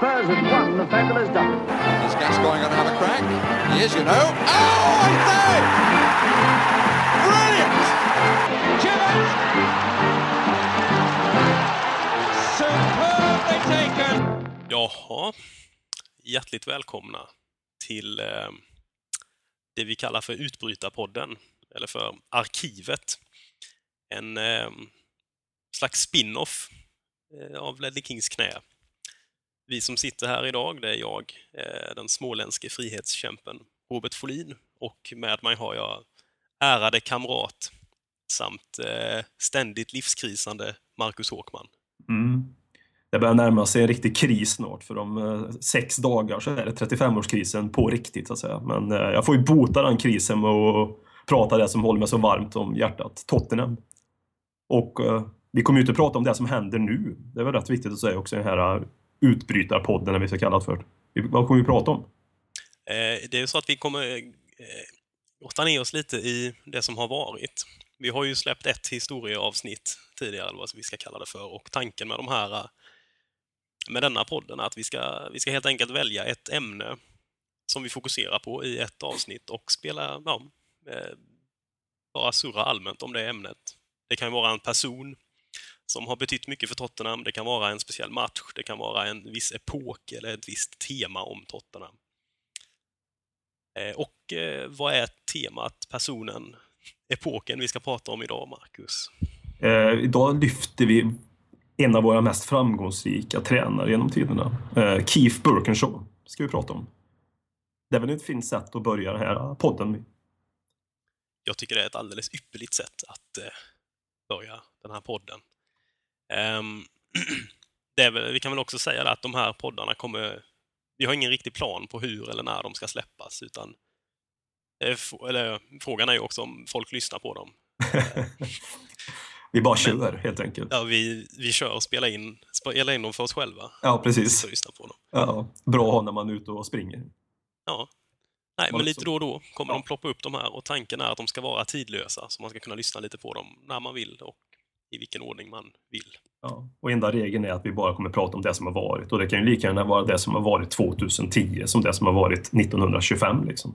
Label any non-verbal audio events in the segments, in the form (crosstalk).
Spurs have won, the fabulous double. Is Gascoigne going to have a crack? He is, you know. Oh, I say! Brilliant! Gibbons! Superbly taken! Jaha, hjärtligt välkomna till eh, det vi kallar för Utbrytarpodden, eller för Arkivet. En eh, slags spin-off eh, av Ledley Kings knä. Vi som sitter här idag, det är jag, eh, den småländske frihetskämpen Robert Folin och med mig har jag ärade kamrat samt eh, ständigt livskrisande Marcus Håkman. Mm. Det börjar närma sig en riktig kris snart. För om eh, sex dagar så är det 35-årskrisen på riktigt. Så att säga. Men jag får ju bota den krisen med att prata det som håller mig så varmt om hjärtat, Tottenham. Och vi kommer ju inte prata om det som händer nu. Det är väl rätt viktigt att säga också i den här utbrytarpodden, eller vi ska kalla det för. Vad kommer vi prata om? Eh, det är så att vi kommer eh, grotta ner oss lite i det som har varit. Vi har ju släppt ett historieavsnitt tidigare, eller vad vi ska kalla det för, och tanken med de här med denna podden är att vi ska, vi ska helt enkelt välja ett ämne som vi fokuserar på i ett avsnitt och spela, ja, eh, bara surra allmänt om det ämnet. Det kan ju vara en person som har betytt mycket för Tottenham, det kan vara en speciell match, det kan vara en viss epok eller ett visst tema om Tottenham. Eh, Och eh, vad är temat, personen, epoken vi ska prata om idag, Marcus? Eh, idag lyfter vi en av våra mest framgångsrika tränare genom tiderna. Eh, Keith Burkenshaw ska vi prata om. Det är väl ett fint sätt att börja den här podden. Jag tycker det är ett alldeles ypperligt sätt att eh, börja den här podden. Ehm, (clears throat) väl, vi kan väl också säga att de här poddarna kommer... Vi har ingen riktig plan på hur eller när de ska släppas, utan eh, eller, frågan är ju också om folk lyssnar på dem. (laughs) Vi bara kör helt enkelt. Ja, vi, vi kör och spelar in, spelar in dem för oss själva. Ja, precis. lyssna på dem. Ja, bra att ha när man är ute och springer. Ja. Nej, men lite då och då kommer Ja. de ploppa upp de här och tanken är att de ska vara tidlösa så man ska kunna lyssna lite på dem när man vill och i vilken ordning man vill. Ja. Och enda regeln är att vi bara kommer prata om det som har varit. Och det kan ju lika gärna vara det som har varit 2010 som det som har varit 1925. Liksom.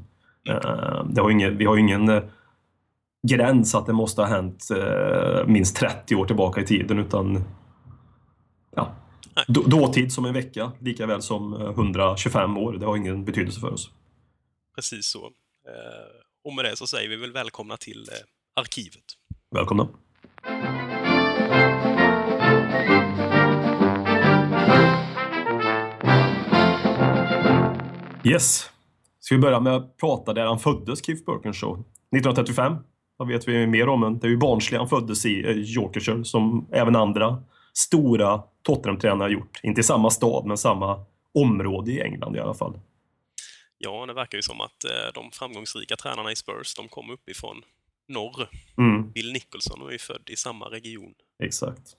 Eh, Det har ingen, vi har ju ingen eh, gräns att det måste ha hänt eh, minst 30 år tillbaka i tiden utan ja, Nej. dåtid som en vecka lika väl som eh, 125 år. Det har ingen betydelse för oss. Precis så. Och med det så säger vi väl välkomna till arkivet. Välkomna! Yes. Ska vi börja med att prata där han föddes, Keith Burkenshaw? 1935. Vad vet vi mer om än? Det är ju Barnsley han föddes i, eh, Yorkshire, som även andra stora Tottenham-tränare gjort. Inte i samma stad, men samma område i England i alla fall. Ja, det verkar ju som att eh, de framgångsrika tränarna i Spurs, de kom uppifrån norr. Mm. Bill Nicholson var ju född i samma region. Exakt.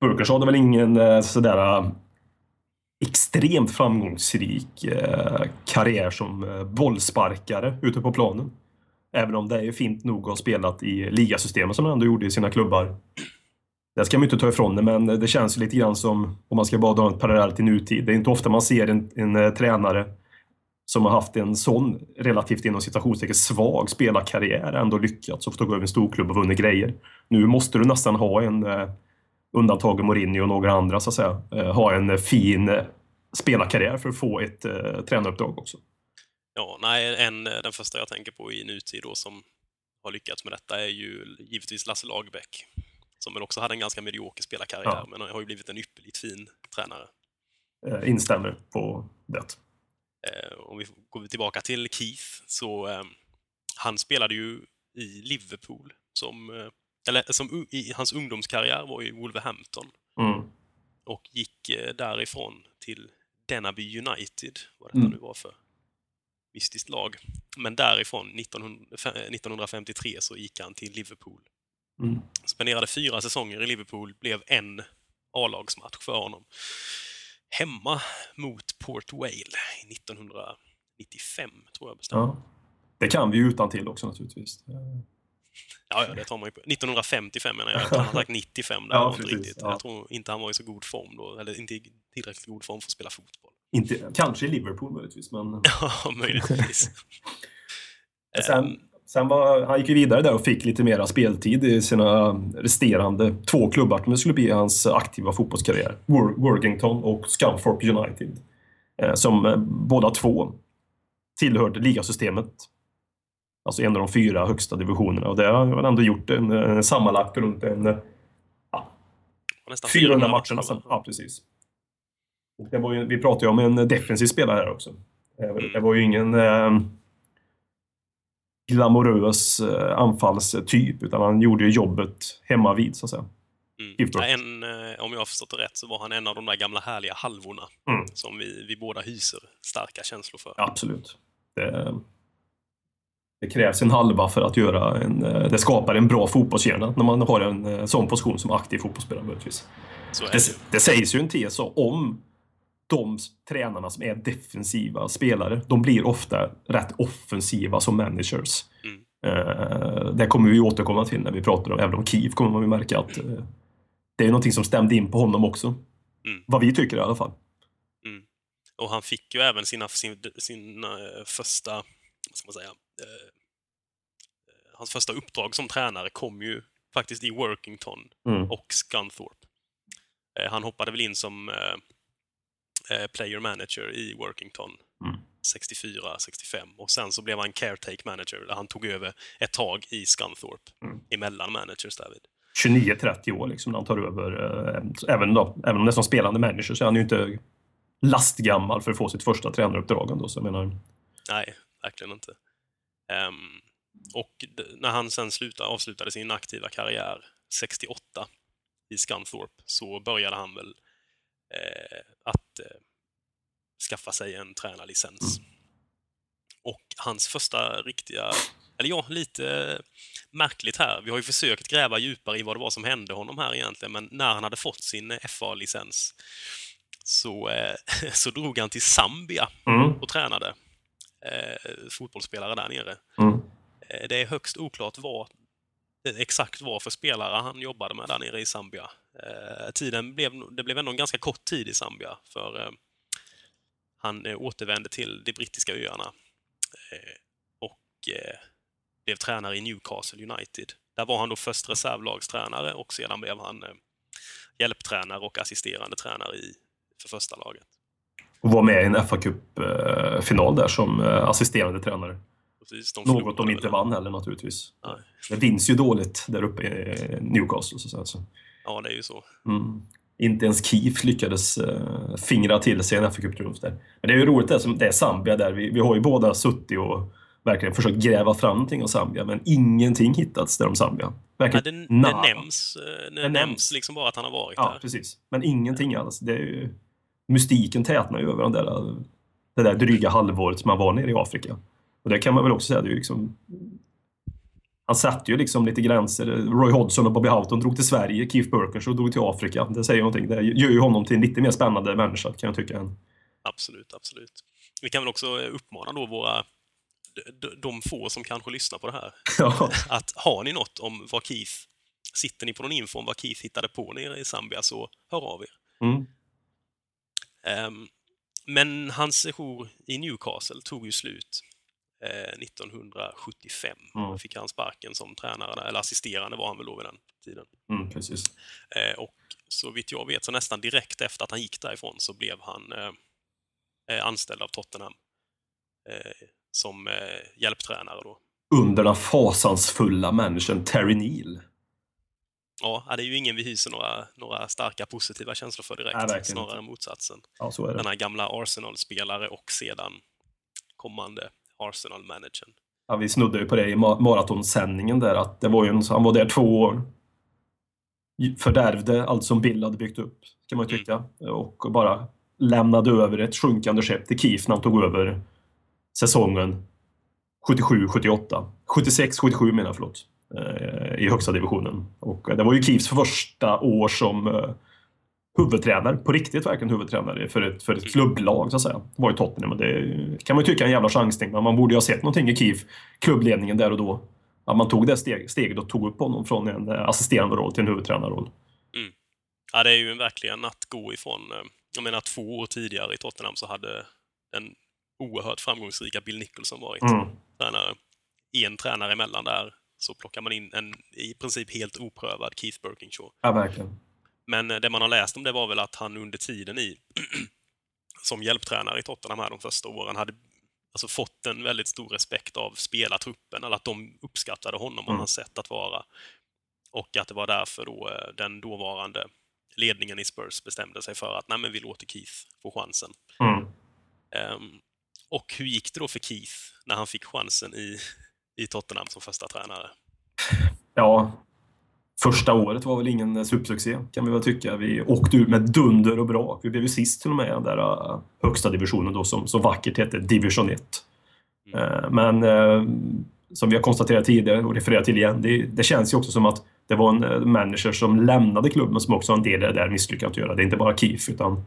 Burkershaw hade väl ingen eh, sådär extremt framgångsrik eh, karriär som eh, bollsparkare ute på planen. Även om det är fint nog att ha spelat i ligasystemet som han ändå gjorde i sina klubbar. Det ska man ju inte ta ifrån det, men det känns lite grann som, om man ska bara dra en parallell till nutid, det är inte ofta man ser en, en eh, tränare som har haft en sån relativt inom citationstecken svag spelarkarriär ändå lyckats och fått gå över en storklubb och vunnit grejer. Nu måste du nästan ha en, eh, undantaget Mourinho och några andra, så att säga, eh, ha en eh, fin eh, spelarkarriär för att få ett eh, tränaruppdrag också. Ja, nej, en, den första jag tänker på i nutid då som har lyckats med detta är ju givetvis Lasse Lagerbäck. Som väl också hade en ganska medioker spelarkarriär, Ja. men har ju blivit en ypperligt fin tränare. Eh, instämmer på det. Eh, om vi går tillbaka till Keith, så eh, han spelade ju i Liverpool som, eller som i hans ungdomskarriär var ju Wolverhampton Mm. och gick eh, därifrån till Dennaby United, vad detta Mm. nu var för mystiskt lag. Men därifrån, 1900, fe- 1953, så gick han till Liverpool. Mm. Spenderade fyra säsonger i Liverpool, blev en A-lagsmatch för honom. Hemma mot Port Vale i 1995, tror jag bestämt. Ja. Det kan vi utan till också naturligtvis. Ja, ja, det tar man ju på. 1955 menar jag. Han har sagt 95 där. Ja, precis, riktigt. ja. Jag tror inte han var i så god form då. Eller inte i tillräckligt god form för att spela fotboll. Inte, kanske i Liverpool möjligtvis, men... (laughs) Ja, möjligtvis. (laughs) Sen, sen var, han gick ju vidare där och fick lite mera speltid i sina resterande två klubbar som skulle bli hans aktiva fotbollskarriär. Wor- Worthington och Scunthorpe United. Eh, Som eh, båda två tillhörde ligasystemet. Alltså en av de fyra högsta divisionerna. Och det har han ändå gjort en, en sammanlagt runt en nästan 400 matcherna. matcher, va? Ja, precis. Och det var ju, vi pratar ju om en defensiv spelare här också. Det var ju ingen eh, glamorös eh, anfallstyp, utan han gjorde ju jobbet hemma vid så att säga. Mm. Ja, en, eh, om jag har förstått det rätt så var han en av de där gamla härliga halvorna Mm. som vi, vi båda hyser starka känslor för. Absolut. Det, det krävs en halva för att göra en... eh, Det skapar en bra fotbollshjärna när man har en eh, sån position som aktiv fotbollsspelare möjligtvis. Det. Det, det sägs ju en tes om de tränarna som är defensiva spelare. De blir ofta rätt offensiva som managers. Mm. Eh, det kommer vi återkomma till när vi pratar om, även om Kiev kommer man ju märka att eh, det är någonting som stämde in på honom också. Mm. Vad vi tycker i alla fall. Och han fick ju även sina, sin, sin eh, första, vad ska man säga, eh, eh, hans första uppdrag som tränare kom ju faktiskt i Workington Mm. och Scunthorpe. Eh, han hoppade väl in som eh, eh, player manager i Workington Mm. 64, 65 och sen så blev han caretake manager där han tog över ett tag i Scunthorpe Mm. emellan managers David. 29-30 år liksom när han tar över. eh, Även, då, även om det är som spelande manager så är han ju inte lastgammal för att få sitt första tränaruppdrag ändå. Så jag menar, Nej, verkligen inte. Ehm, och när han sen slutade, avslutade sin aktiva karriär 68 i Scunthorpe så började han väl eh, att eh, skaffa sig en tränarlicens. Och hans första riktiga, eller ja, lite märkligt här. Vi har ju försökt gräva djupare i vad det var som hände honom här egentligen, men när han hade fått sin FA-licens så, eh, (laughs) så drog han till Zambia mm, och tränade eh, fotbollsspelare där nere. mm, Eh, det är högst oklart vad exakt vad för spelare han jobbade med där nere i Zambia. Eh, tiden blev, det blev ändå en ganska kort tid i Zambia, för eh, han eh, återvände till de brittiska öarna eh, och blev tränare i Newcastle United. Där var han då först reservlagstränare och sedan blev han hjälptränare och assisterande tränare i, för första laget. Och var med i en fa Cup-final där som eh, assisterande tränare. Precis, de Något de inte vann heller naturligtvis. Nej. Det vinns ju dåligt där uppe i Newcastle. Så att säga. Ja, det är ju så. mm. Inte ens Keef lyckades eh, fingra till sig en fa Cup-triumf där. Men det är ju roligt det, som, det är Zambia där. Vi, vi har ju båda suttit och verkligen försökt gräva fram någonting om Zambia, men ingenting hittats där om Zambia. Nej, Verkligen det, det nada. nämns, eh, det Det nämns liksom bara att han har varit Ja, där. precis. Men ingenting alls. Det är ju, mystiken tätnar ju över den där, det där dryga halvåret som han var nere i Afrika. Och det kan man väl också säga, det är ju liksom... Han satte ju liksom lite gränser. Roy Hodgson och Bobby Houghton drog till Sverige, Keith Burkers och drog till Afrika. Det säger någonting. Det gör ju honom till en lite mer spännande människa, kan jag tycka. Absolut, absolut. Vi kan väl också uppmana då våra de få som kanske lyssnar på det här, (laughs) Ja, att har ni något om vad Keith, sitter ni på någon info om vad Keith hittade på nere i Zambia så hör av er. mm. Ehm, men hans sejour i Newcastle tog ju slut eh, 1975. Mm. Fick han sparken som tränare, där, eller assisterande var han väl då vid den tiden. Mm, precis. Eh, och så vitt jag vet så nästan direkt efter att han gick därifrån så blev han eh, eh, anställd av Tottenham eh, som eh, hjälptränare då. Under den fasansfulla människan Terry Neal. Ja, det är ju ingen vi hyser några, några starka positiva känslor för direkt. Nej, snarare inte. motsatsen. Ja, så är det. Den här gamla Arsenal-spelare och sedan kommande Arsenal-managern. Ja, vi snuddade ju på det i ma- maratonsändningen där, att det var ju en, han var där två år. Fördärvde allt som Bill hade byggt upp, kan man ju tycka. Och bara lämnade över ett sjunkande skepp till Keith när han tog över säsongen 77-78. 76-77 menar jag, förlåt. Eh, I högsta divisionen. Och det var ju Keiths första år som eh, huvudtränare, på riktigt verkligen huvudtränare för ett, för ett klubblag så att säga. Det var ju Tottenham och det kan man ju tycka är en jävla chansning men man borde ju ha sett någonting i Kiev, klubbledningen där och då. att man tog det steg, steget och tog upp honom från en eh, assisterande roll till en huvudtränarroll. Ja, det är ju verkligen att gå ifrån... eh, Jag menar, två år tidigare i Tottenham så hade den oerhört framgångsrika Bill Nicholson varit Mm. tränare. En tränare emellan där så plockar man in en i princip helt oprövad Keith Birkinshaw. Ja, verkligen. Men eh, det man har läst om det var väl att han under tiden i (clears throat) som hjälptränare i Tottenham här de första åren hade alltså fått en väldigt stor respekt av spelartruppen, eller att de uppskattade honom och Mm. hans sätt att vara. Och att det var därför då eh, den dåvarande ledningen i Spurs bestämde sig för att nej, men vi låter Keith få chansen. Mm. Ehm, och hur gick det då för Keith när han fick chansen i, i Tottenham som första tränare? Ja, första året var väl ingen supersuccé kan vi väl tycka. Vi åkte ut med dunder och brak. Vi blev ju sist till och med i den där eh, högsta divisionen då som så vackert hette Division 1. Eh, Men eh, som vi har konstaterat tidigare och refererat till igen, det, det känns ju också som att det var en manager som lämnade klubben som också har en del i det där misslyckandet att göra. Det är inte bara Keith utan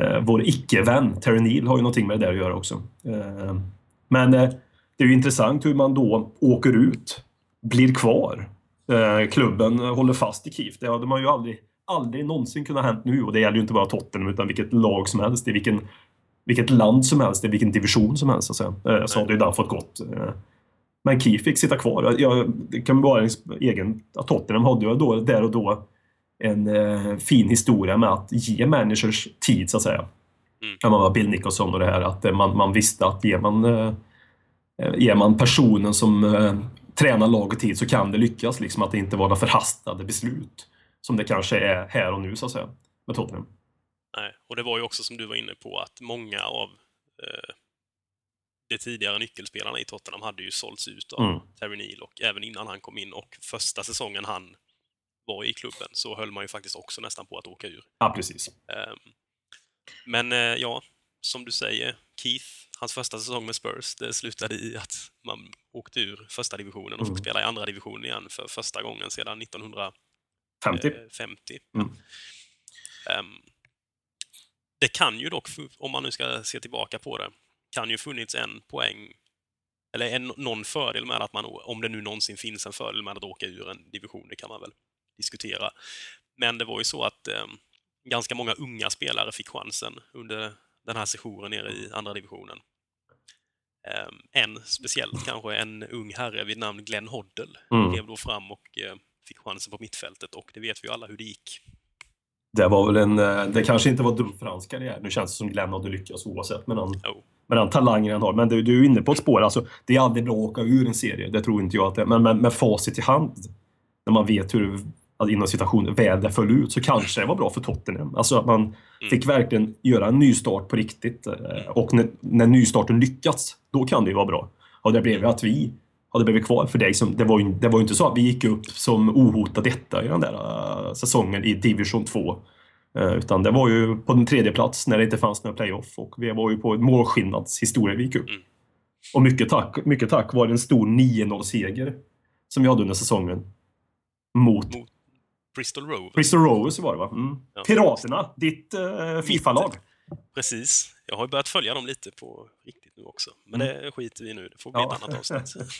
eh, vår icke-vän Terry Neal har ju någonting med det där att göra också. Eh, men eh, det är ju intressant hur man då åker ut, blir kvar. Eh, klubben håller fast i Keith. Det hade man ju aldrig, aldrig någonsin kunnat hänt nu och det gäller ju inte bara Tottenham utan vilket lag som helst i vilken, vilket land som helst, i vilken division som helst så. Eh, så hade ju den fått gått. Eh, men Keith fick sitta kvar. Jag, det kan vara en egen... Tottenham hade ju då, där och då en eh, fin historia med att ge managers tid, så att säga. Mm. Man var Bill Nicholson och det här, att man, man visste att ger man, eh, ger man personen som eh, tränar laget tid så kan det lyckas. Liksom att det inte var några förhastade beslut. Som det kanske är här och nu, så att säga, med Tottenham. Nej, och det var ju också som du var inne på att många av eh, de tidigare nyckelspelarna i Tottenham hade ju sålts ut av Mm. Terry Neal och även innan han kom in och första säsongen han var i klubben så höll man ju faktiskt också nästan på att åka ur. Ja, precis. Ehm, Men eh, ja, som du säger, Keith, hans första säsong med Spurs, det slutade i att man åkte ur första divisionen och Mm. fick spela i andra divisionen igen för första gången sedan 1950. 50. Eh, 50. Mm. Ehm, det kan ju dock, om man nu ska se tillbaka på det, kan ju funnits en poäng, eller en, någon fördel med att man, om det nu någonsin finns en fördel med att åka ur en division, det kan man väl diskutera. Men det var ju så att ehm, ganska många unga spelare fick chansen under den här sessionen nere i andra divisionen. Ehm, en speciellt kanske, en ung herre vid namn Glenn Hoddle Mm. klev då fram och eh, fick chansen på mittfältet och det vet vi ju alla hur det gick. Det var väl en... eh, Det kanske inte var dumt för hans karriär. Nu känns det som Glenn hade lyckats oavsett med den, Jo. med den talangen han har. Men du, du är inne på ett spår. Alltså, det är aldrig bra att åka ur en serie. Det tror inte jag att det är. Men med, med facit i hand, när man vet hur, alltså, inom citationer, väl det föll ut, så kanske det var bra för Tottenham. Alltså att man fick verkligen göra en nystart på riktigt. eh, Och när, när nystarten lyckats, då kan det ju vara bra. Och det blev ju att vi hade blivit kvar för dig. Som, det, var ju, det var ju inte så att vi gick upp som ohotad etta i den där eh, säsongen i division 2. Eh, Utan det var ju på den tredje plats när det inte fanns några playoff och vi var ju på en målskillnadshistoria vi gick upp. Mm. Och mycket tack, mycket tack var en stor 9-0-seger som vi hade under säsongen. Mot Mot Bristol Rovers. Bristol Rovers var det va? Mm. Ja. Piraterna, ditt eh, Fifa-lag. Precis. Jag har ju börjat följa dem lite på riktigt nu också. Men det skiter vi i nu. Det får bli Mm. Ja. ett annat avsnitt. (laughs)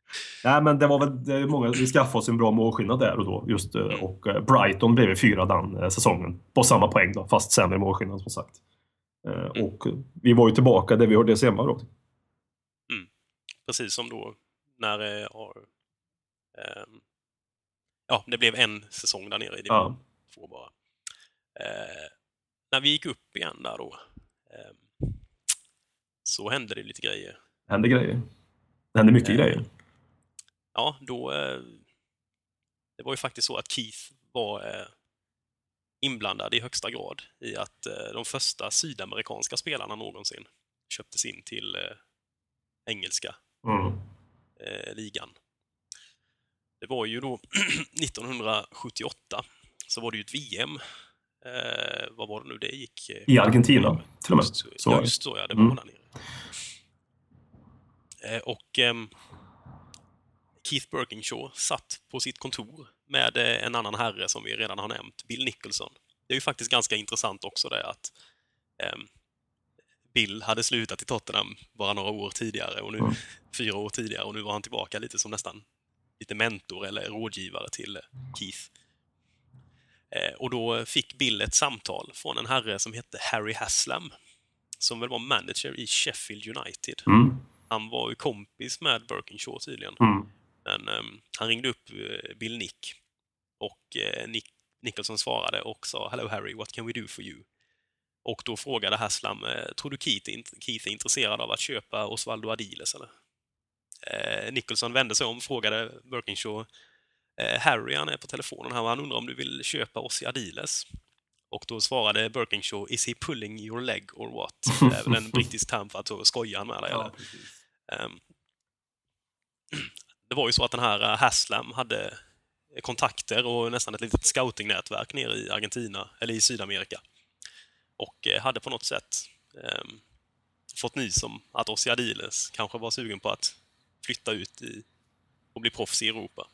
(laughs) Nej, men det var väl det många, vi skaffade oss en bra målskillnad där och då. Just, eh, Mm. och eh, Brighton blev fyra den eh, säsongen. På samma poäng då, fast sämre målskillnad som sagt. Mm. Och vi var ju tillbaka där vi hörde hemma då. Precis som då när eh, har, ehm, ja, det blev en säsong där nere i division Ja. två bara. Eh, när vi gick upp igen där då ehm, så hände det lite grejer. Hände grejer. Det hände mycket Eh, grejer. Ja, då... Eh, det var ju faktiskt så att Keith var eh, inblandad i högsta grad i att eh, de första sydamerikanska spelarna någonsin köptes in till eh, engelska Mm. eh, ligan. Det var ju då (clears throat) 1978 så var det ju ett VM. Eh, vad var det nu det gick? eh, I Argentina, till och med. Just, Så just så, ja. Det var Mm. där nere. Eh, och ehm, Keith Birkinshaw satt på sitt kontor med eh, en annan herre som vi redan har nämnt, Bill Nicholson. Det är ju faktiskt ganska intressant också det att ehm, Bill hade slutat i Tottenham bara några år tidigare, och nu, Mm. fyra år tidigare, och nu var han tillbaka lite som nästan lite mentor eller rådgivare till Keith. Eh, och då fick Bill ett samtal från en herre som hette Harry Haslam, som väl var manager i Sheffield United. Mm. Han var ju kompis med Birkinshaw tydligen. Mm. Men ehm, han ringde upp eh, Bill Nick och eh, Nick, Nicholson svarade och sa “Hello Harry, what can we do for you?” Och då frågade Haslam “Tror du Keith, Keith är intresserad av att köpa Osvaldo Adiles eller?” Eh, Nicholson vände sig om och frågade Birkinshaw eh, “Harry, han är på telefonen här, han undrar om du vill köpa Ossi Adiles?” Och då svarade Birkinshaw “Is he pulling your leg or what?” Det är väl en brittisk term för att han med dig eller? Ehm, det var ju så att den här eh, Haslam hade kontakter och nästan ett litet scoutingnätverk nere i Argentina, eller i Sydamerika. Och eh, hade på något sätt ehm, fått nys om att Ossi Adiles kanske var sugen på att flytta ut i, och bli proffs i Europa.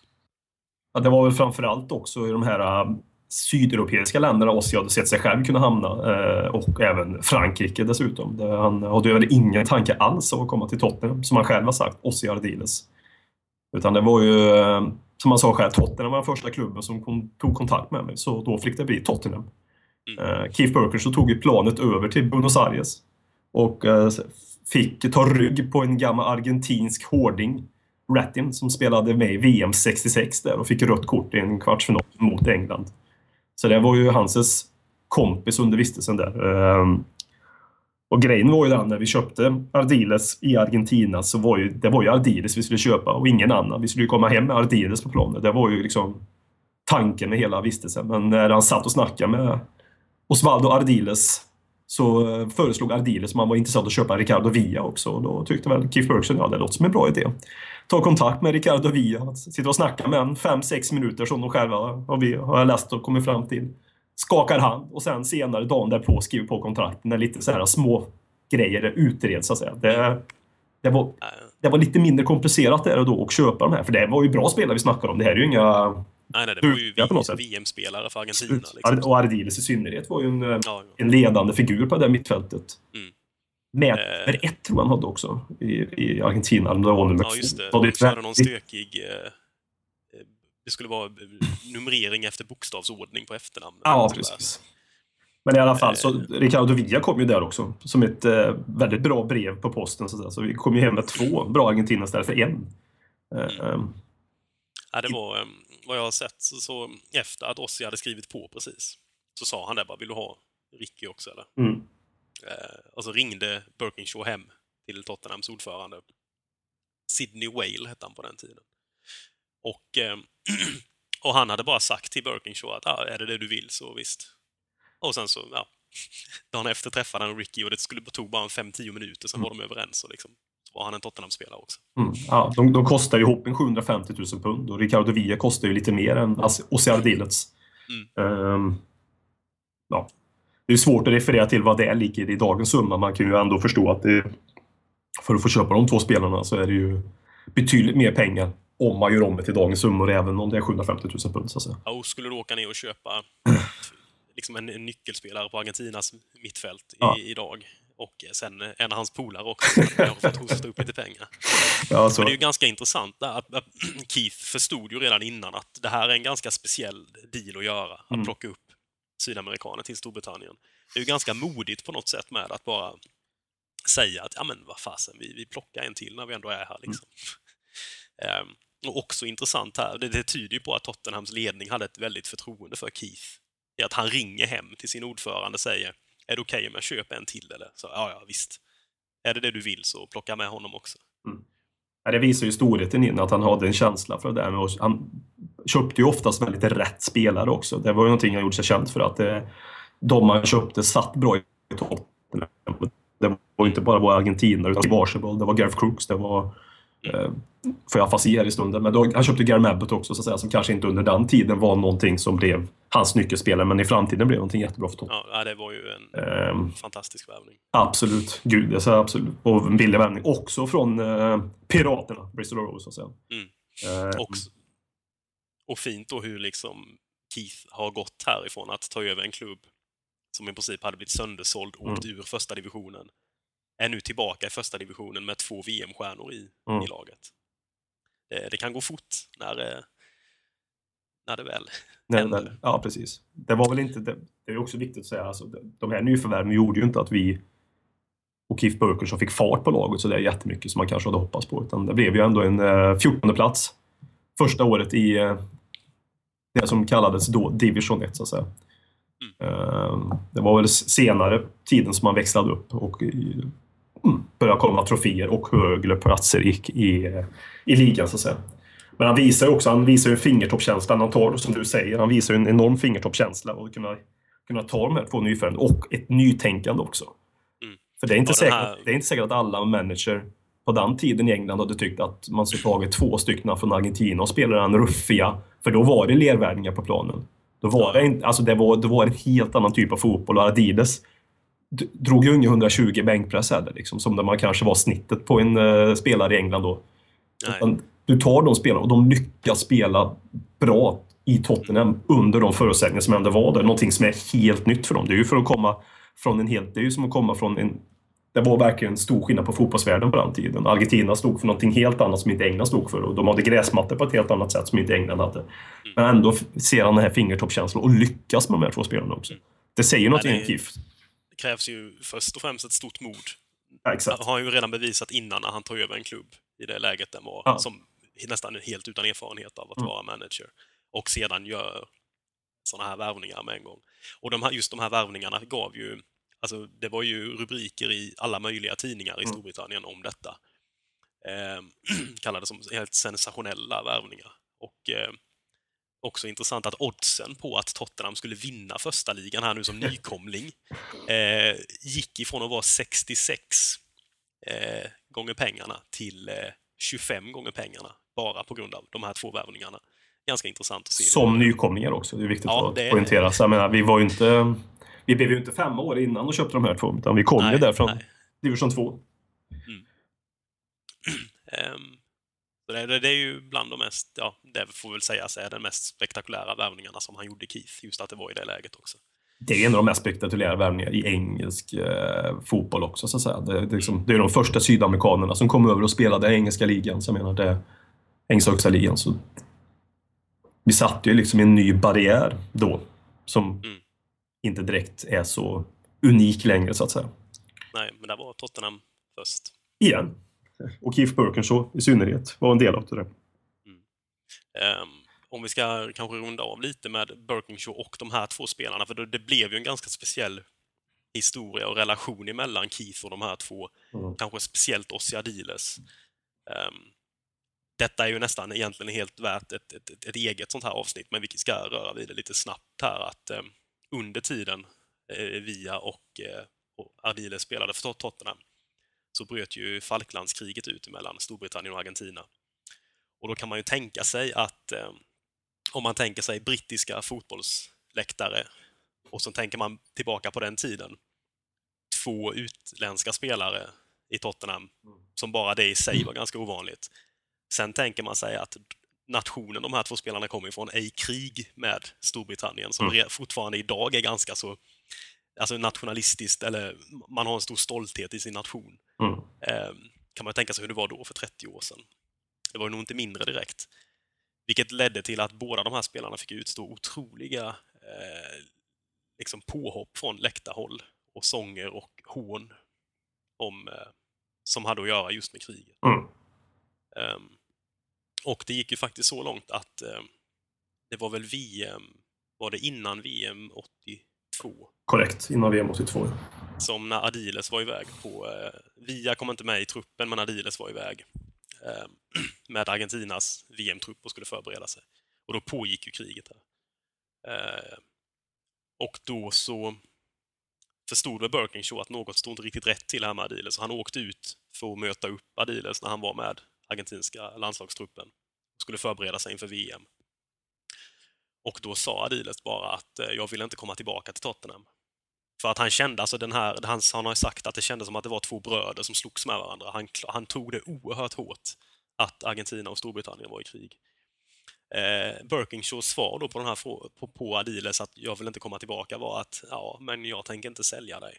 Ja, det var väl framförallt också i de här äh, sydeuropeiska länderna Ossi hade sett sig själv kunna hamna äh, och även Frankrike dessutom. Han hade väl ingen tanke alls av att komma till Tottenham, som han själv har sagt, Ossi Ardiles. Utan det var ju, äh, som han sa själv, Tottenham var den första klubben som kon- tog kontakt med mig, så då fick det bli Tottenham. Mm. Keith Burkers så tog ju planet över till Buenos Aires och fick ta rygg på en gammal argentinsk hårding Rattin som spelade med i VM 66 där och fick rött kort i en kvartsfinal mot England. Så det var ju Hanses kompis under vistelsen där. Ehm, och grejen var ju den när vi köpte Ardiles i Argentina så var ju det var ju Ardiles vi skulle köpa och ingen annan. Vi skulle ju komma hem med Ardiles på planet. Det var ju liksom tanken med hela vistelsen. Men när han satt och snackade med Osvaldo Ardiles så eh, föreslog Ardiles om man var intresserad av att köpa Ricardo Villa också. Och då tyckte väl Keith Bergson ja, det låter som en bra idé. Ta kontakt med Ricardo Villa, sitta och snacka med en 5-6 minuter som de själva har, vi, har jag läst och kommit fram till. Skakar hand och sen senare dagen därpå skriver på kontrakt när lite så här små grejer utreds så att säga. Det, det, var, det var lite mindre komplicerat där och då att köpa de här, för det var ju bra spelare vi snackade om. Det här är ju inga Nej, nej, det var ju Ja. VM-spelare för Argentina. Liksom. Och Ardiles i synnerhet var ju en, Ja, ja. en ledande figur på det där mittfältet. Mm. Med Eh. ett tror jag han hade också i, i Argentina. Eller var nummer ja, just det. det ett någon stökig... eh, eh, Det skulle vara eh, numrering efter bokstavsordning på efternamnet. Ja, precis. Men i alla fall, så Eh. Ricardo Villa kom ju där också. Som ett eh, väldigt bra brev på posten. Så, så vi kom ju hem med två bra Argentina istället för en. Eh, Mm. eh, Ja, det var, eh, vad jag har sett, så, så efter att Ossi hade skrivit på precis, så sa han det bara, vill du ha Ricky också eller? Mm. Eh, och så ringde Birkinshaw hem till Tottenhams ordförande. Sidney Whale hette han på den tiden. Och, eh, (clears throat) och han hade bara sagt till Birkinshaw att ah, är det det du vill så visst. Och sen så, ja, (laughs) dagen efter träffade han Ricky och det skulle, tog bara en 5-10 minuter, sen var de överens och liksom, var han en Tottenham-spelare också. Mm. Ja, de, de kostar ju ihop en 750 000 pund och Ricardo Villa kostar ju lite mer än Ossi. Mm. Ehm, ja. Det är svårt att referera till vad det ligger i dagens summa. Man kan ju ändå förstå att det, för att få köpa de två spelarna så är det ju betydligt mer pengar om man gör om det till dagens summor, även om det är 750 000 pund. Så att säga. Ja, och skulle du åka ner och köpa (clears throat) liksom en, en nyckelspelare på Argentinas mittfält i, Ja. idag och sen en av hans polare också, har fått hosta upp lite pengar. Ja, så, Men det är ju ganska intressant där, att, (clears throat) Keith förstod ju redan innan att det här är en ganska speciell deal att göra, att Mm. plocka upp sydamerikaner till Storbritannien. Det är ju ganska modigt på något sätt med att bara säga att ja men vad fasen, vi, vi plockar en till när vi ändå är här. Liksom. (laughs) Ehm, och också intressant här, det, det tyder ju på att Tottenhams ledning hade ett väldigt förtroende för Keith. I att han ringer hem till sin ordförande och säger är det okej om jag köper en till eller? Så, ja, ja, visst. Är det det du vill så plocka med honom också. Mm. Ja, det visar ju storheten in, att han hade en känsla för det där. Och han köpte ju oftast väldigt rätt spelare också. Det var ju någonting han gjorde sig känd för, att eh, de han köpte satt bra i toppen. Det var inte bara våra argentinare, utan det var det var Gareth Crooks, det var... Eh, får jag fasi här i stunden, men då, han köpte Gary Abbott också, så att säga, som kanske inte under den tiden var någonting som blev hans nyckelspelare, men i framtiden blev någonting jättebra för Tottenham. Ja, det var ju en Ehm, fantastisk värvning. Absolut. Gud, jag säger absolut. Och en billig värvning också från eh, Piraterna, Bristol Rovers så att säga. Mm. Eh, Och, och fint då hur liksom Keith har gått härifrån att ta över en klubb som i princip hade blivit söndersåld och åkt ur första divisionen är nu tillbaka i första divisionen med två VM-stjärnor i, Mm. i laget. Det, det kan gå fort när, eh, när det väl Nej, händer. ja, precis. Det var väl inte... Det, det är också viktigt att säga, alltså, de- här nyförvärven gjorde ju inte att vi och Keith Burkersson fick fart på laget så det är jättemycket som man kanske hade hoppats på. Utan det blev ju ändå en eh, 14 plats första året i eh, det som kallades då Division 1, så att säga. Eh, det var väl senare tiden som man växlade upp och började komma troféer och högre platser i, i, i ligan, så att säga. Men han visar ju också, han visar ju när han tar, som du säger, han visar ju en enorm fingertoppskänsla och kunna, kunna ta de här två nyförvärven och ett nytänkande också. Mm. För det är, inte säkert, här- det är inte säkert att alla manager på den tiden i England hade tyckt att man skulle tagit två stycken från Argentina och spela den ruffiga, för då var det lervärvningar på planen. Då var det, inte, alltså det, var, det var en helt annan typ av fotboll och Adidas drog ju ungefär 120 bänkpress här, liksom, som det man kanske var snittet på en eh, spelare i England då. Du tar de spelarna och de lyckas spela bra i Tottenham under de förutsättningar som ändå var där. Någonting som är helt nytt för dem. Det är ju för att komma från en helt... Det är ju som att komma från en... Det var verkligen en stor skillnad på fotbollsvärlden på den tiden. Argentina stod för någonting helt annat som inte England stod för och de hade gräsmattor på ett helt annat sätt som inte England hade. Men ändå ser han den här fingertoppskänslan och lyckas med de här två spelarna också. Det säger någonting om KIF. Krävs ju först och främst ett stort mod. Ja, exakt. har han ju redan bevisat innan när han tog över en klubb i det läget den var, Ja. som nästan helt utan erfarenhet av att Mm. vara manager. Och sedan gör sådana här värvningar med en gång. Och de här, just de här värvningarna gav ju, alltså det var ju rubriker i alla möjliga tidningar i Mm. Storbritannien om detta. (clears throat) Eh, kallades som helt sensationella värvningar. Och eh, också intressant att oddsen på att Tottenham skulle vinna första ligan här nu som (laughs) nykomling eh, gick ifrån att vara 66 eh, gånger pengarna till eh, 25 gånger pengarna bara på grund av de här två värvningarna. Ganska intressant att se. Som nykomlingar också. Det är viktigt Ja, att det poängtera. Så jag menar, vi var ju inte... Vi blev ju inte fem år innan och köpte de här två, utan vi kom ju Nej, där från nej. division 2. (clears throat) Ehm, så det, det, det är ju bland de mest, ja, det får väl sägas är den mest spektakulära värvningarna som han gjorde Keith, just att det var i det läget också. Det är en av de mest spektakulära värvningar i engelsk eh, fotboll också, så att säga. Det, det, är liksom, det är de första sydamerikanerna som kom över och spelade i engelska ligan. Så jag menar, det engelska högsta ligan. Så vi satte ju liksom en ny barriär då, som Mm. inte direkt är så unik längre, så att säga. Nej, men där var Tottenham först. Igen. Och Keith Burkenshaw i synnerhet var en del av det. Ehm, om vi ska kanske runda av lite med Birkinshaw och de här två spelarna, för det, det blev ju en ganska speciell historia och relation emellan Keith och de här två. Mm. Kanske speciellt Ossi Adiles. Ehm, detta är ju nästan egentligen helt värt ett, ett, ett, eget sånt här avsnitt, men vi ska röra vid det lite snabbt här att ehm, under tiden eh, Via och, eh, och Adiles spelade för Tot- Tottenham så bröt ju Falklandskriget ut mellan Storbritannien och Argentina. Och då kan man ju tänka sig att eh, om man tänker sig brittiska fotbollsläktare och så tänker man tillbaka på den tiden. Två utländska spelare i Tottenham, som bara det i sig var ganska ovanligt. Sen tänker man sig att nationen de här två spelarna kommer ifrån är i krig med Storbritannien, som Mm. fortfarande idag är ganska så alltså nationalistiskt, eller man har en stor stolthet i sin nation. Mm. Eh, kan man tänka sig hur det var då för 30 år sedan. Det var nog inte mindre direkt. Vilket ledde till att båda de här spelarna fick utstå otroliga eh, liksom påhopp från läktarhåll och sånger och hån om, eh, som hade att göra just med kriget. Mm. Ehm, och det gick ju faktiskt så långt att eh, det var väl VM, var det innan VM 82? Korrekt, innan VM 82. som när Adiles var iväg på... Eh, Via kom inte med i truppen, men Adiles var iväg eh, (clears throat) med Argentinas VM-trupp och skulle förbereda sig. Och då pågick ju kriget. Här. Eh, och då så förstod väl Birkinshaw att något stod inte riktigt rätt till här med Adiles, så han åkte ut för att möta upp Adiles när han var med argentinska landslagstruppen och skulle förbereda sig inför VM. Och då sa Adiles bara att eh, jag vill inte komma tillbaka till Tottenham. För att han kände, alltså den här, han, han har sagt att det kändes som att det var två bröder som slogs med varandra. Han, han tog det oerhört hårt att Argentina och Storbritannien var i krig. Eh, Birkinshaws svar då på, den här, på, på Adiles att jag vill inte komma tillbaka var att ja, men jag tänker inte sälja dig.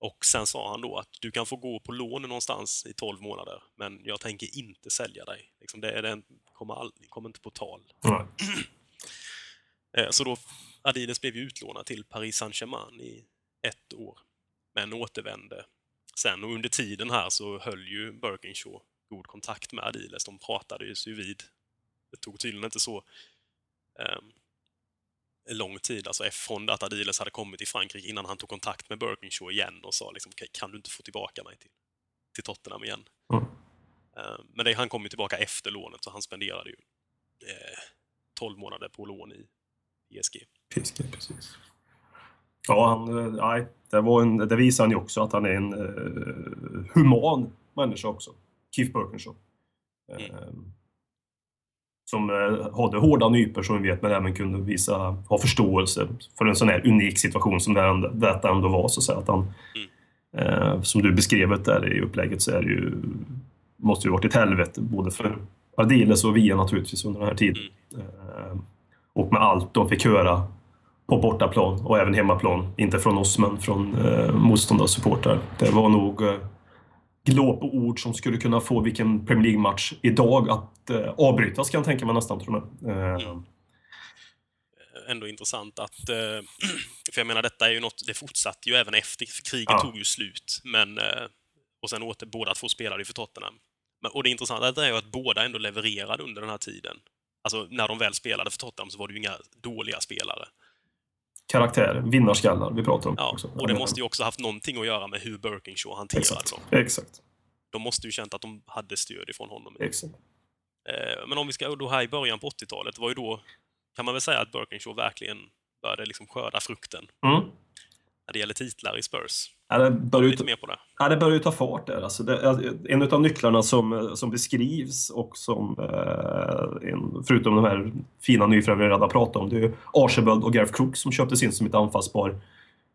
Och sen sa han då att du kan få gå på lån någonstans i 12 månader, men jag tänker inte sälja dig. Liksom det, det kommer, all, kommer inte på tal. (clears throat) Eh, Så då, Adidas blev ju utlånad till Paris Saint-Germain i ett år, men återvände sen. Och under tiden här så höll ju Birkinshaw god kontakt med Adidas. De pratade ju sig vid. Det tog tydligen inte så um, lång tid, alltså från det att Adidas hade kommit till Frankrike innan han tog kontakt med Birkinshaw igen och sa liksom, "Okej, kan du inte få tillbaka mig till, till Tottenham igen? Mm. Eh, men det, han kom ju tillbaka efter lånet, så han spenderade ju eh, 12 månader på lån i PSG. Fiske, precis. Ja, han, eh, nej, det, var en, det visar han ju också att han är en eh, human människa också. Keith Birkinshaw. Eh, som eh, hade hårda nypor som vi vet, men även kunde visa, ha förståelse för en sån här unik situation som det detta ändå var. Så att, säga, att han, eh, som du beskrev där i upplägget så är det ju, måste ju varit ett helvete både för Ardiles och Via naturligtvis under den här tiden. Eh, och med allt de fick höra på bortaplan och även hemmaplan. Inte från oss, men från eh, motståndarsupportrar. Det var nog eh, glåp och ord som skulle kunna få vilken Premier League-match idag att eh, avbrytas kan jag tänka mig nästan. Tror jag. Eh, Ändå intressant att, eh, (clears throat) för jag menar detta är ju något, det fortsatte ju även efter, för kriget Ja. tog ju slut, men, eh, och sen åter, båda två spelade ju för Tottenham. Men, och det intressanta är ju att båda ändå levererade under den här tiden. Alltså när de väl spelade för Tottenham så var det ju inga dåliga spelare. Karaktär, vinnarskallar vi pratar om. Ja, också. och det måste ju också haft någonting att göra med hur Birkinshaw hanterade Exakt. dem. Exakt. De måste ju känt att de hade stöd ifrån honom. Exakt. Eh, Men om vi ska då här i början på 80-talet, var ju då, kan man väl säga att Birkinshaw verkligen började liksom skörda frukten Mm. när det gäller titlar i Spurs. Ja, det börjar ju det. Ja, det börjar ta fart där. Alltså det, en av nycklarna som, som beskrivs och som, eh, en, förutom de här fina nyförvärven vi redan pratat om, det är ju Archibald och Gareth Crook som köptes in som ett anfallspar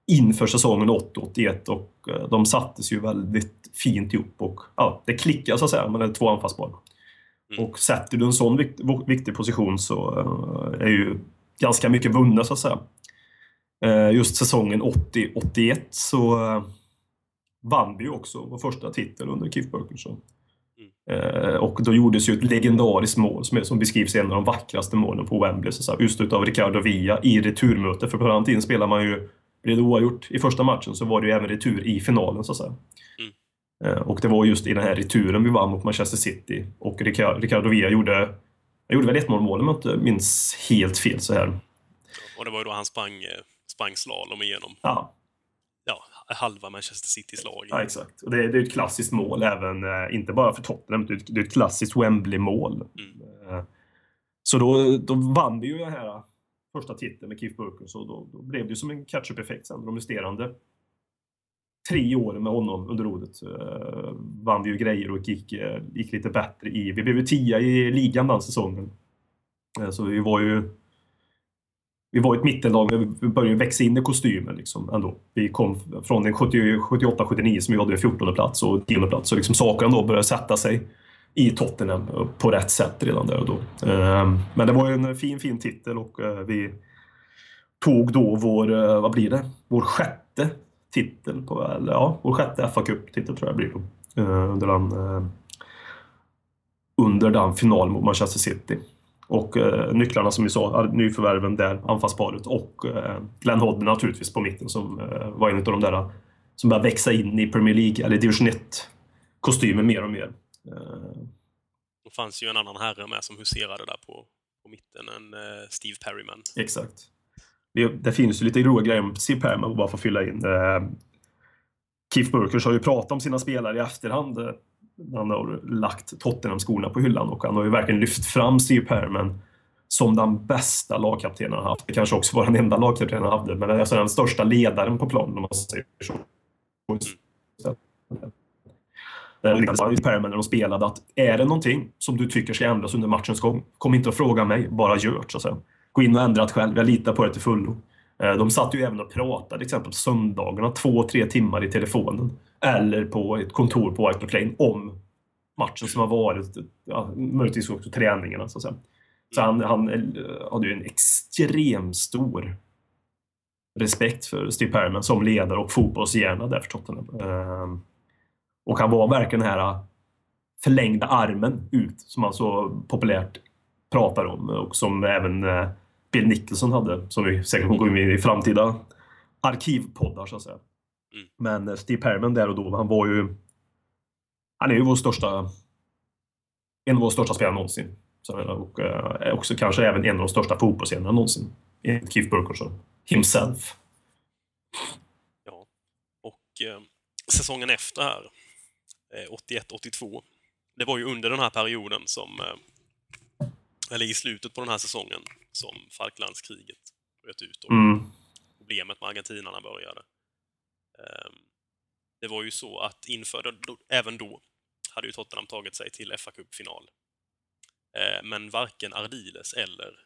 inför säsongen 80-81 och eh, de sattes ju väldigt fint ihop och ja, det klickar så att säga, man är två anfallspar. Mm. Och sätter du en sån vikt, viktig position så eh, är ju ganska mycket vunnet så att säga. Eh, Just säsongen 80-81 så eh, vann vi också vår första titel under Keith Birkinshaw. Eh, och då gjordes ju ett legendariskt mål som, är, som beskrivs en av de vackraste målen på Wembley, så just utav Ricardo Villa i returmöte. För på den tiden spelar man ju, blev det oavgjort i första matchen så var det ju även retur i finalen så att säga. Eh, och det var just i den här returen vi vann mot Manchester City och Ricardo, Ricardo Villa gjorde, han gjorde väl ett mål mål om jag inte minns helt fel så här. Och det var ju då han sprang, sprang slalom igenom Ja, ja, halva Manchester Citys lag. Ja, exakt. Och det, det är ett klassiskt mål även, eh, inte bara för Tottenham, det är ett, det är ett klassiskt Wembley-mål. Mm. Eh, Så då, då vann vi ju den här första titeln med Keith Burkens och då, då blev det ju som en catch-up-effekt sen. De resterande tre åren med honom under rodet eh, vann vi ju grejer och gick, eh, gick lite bättre i... Vi blev ju tia i ligan den säsongen. Eh, så vi var ju... Vi var ett mittenlag, men vi började växa in i kostymen liksom ändå. Vi kom från en 78-79 som vi hade en 14 plats och 10 plats. Så liksom sakerna då började sätta sig i Tottenham på rätt sätt redan där och då. Ehm, men det var ju en fin, fin titel och eh, vi tog då vår, eh, vad blir det, vår sjätte titel på, eller ja, vår sjätte fa Cup-titel tror jag blir då. Ehm, under den, eh, under den finalen mot Manchester City. Och eh, nycklarna som vi sa, nyförvärven där, anfallsparet och eh, Glenn Hodden naturligtvis på mitten som eh, var en av de där som började växa in i Premier League, eller Division 1-kostymen mer och mer. Eh, Det fanns ju en annan herre med som huserade där på, på mitten, en eh, Steve Perryman. Exakt. Det, det finns ju lite roliga grejer med Steve Perman bara för att fylla in. Eh, Keith Burkers har ju pratat om sina spelare i efterhand. Han har lagt Tottenham-skorna på hyllan och han har ju verkligen lyft fram Steve Perman som den bästa lagkaptenen han haft. Det kanske också var den enda lagkaptenen han hade, men alltså den största ledaren på planen om man säger så. Det Perman när de spelade att är det någonting som du tycker ska ändras under matchens gång, kom inte och fråga mig, bara gör det. Så att säga. Gå in och ändra det själv, jag litar på det till fullo. Eh, de satt ju även och pratade till exempel på söndagarna, två, tre timmar i telefonen. Eller på ett kontor på White Hart Lane om matchen som har varit, ja, möjligtvis också träningarna. Så, att säga. så han, han eh, hade ju en extremt stor respekt för Steve Perryman som ledare och fotbollshjärna där för Tottenham. Eh, och han var verkligen den här eh, förlängda armen ut som han så populärt pratar om och som även eh, Bill Nicholson hade, som vi säkert kommer gå in i framtida arkivpoddar så att säga. Mm. Men eh, Steve Perryman där och då, han var ju... Han är ju vår största... En av våra största spelare någonsin. Och eh, också kanske även en av de största fotbollsscenerna någonsin. Enligt Keith Burkhardt himself. Ja. Och eh, säsongen efter här, eh, 81-82, det var ju under den här perioden som, eh, eller i slutet på den här säsongen, som Falklandskriget bröt ut och Mm. problemet med argentinarna började. Ehm, Det var ju så att inför, även då, hade ju Tottenham tagit sig till fa Cup-final. Eh, Men varken Ardiles eller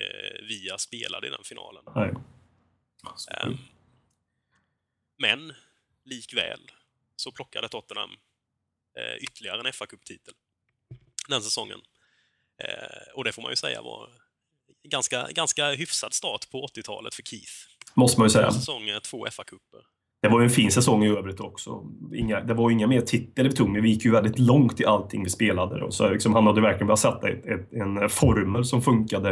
eh, Via spelade i den finalen. Nej. Ehm, Men likväl så plockade Tottenham eh, ytterligare en fa Cup-titel den säsongen. Och det får man ju säga var ganska, ganska hyfsad start på 80-talet för Keith. Måste man ju säga. Två säsonger, två FA-cuper. Det var ju en fin säsong i övrigt också. Inga, det var ju inga mer titlar vi tog, men vi gick ju väldigt långt i allting vi spelade. Då. så liksom, han hade verkligen börjat sätta ett, ett, en formel som funkade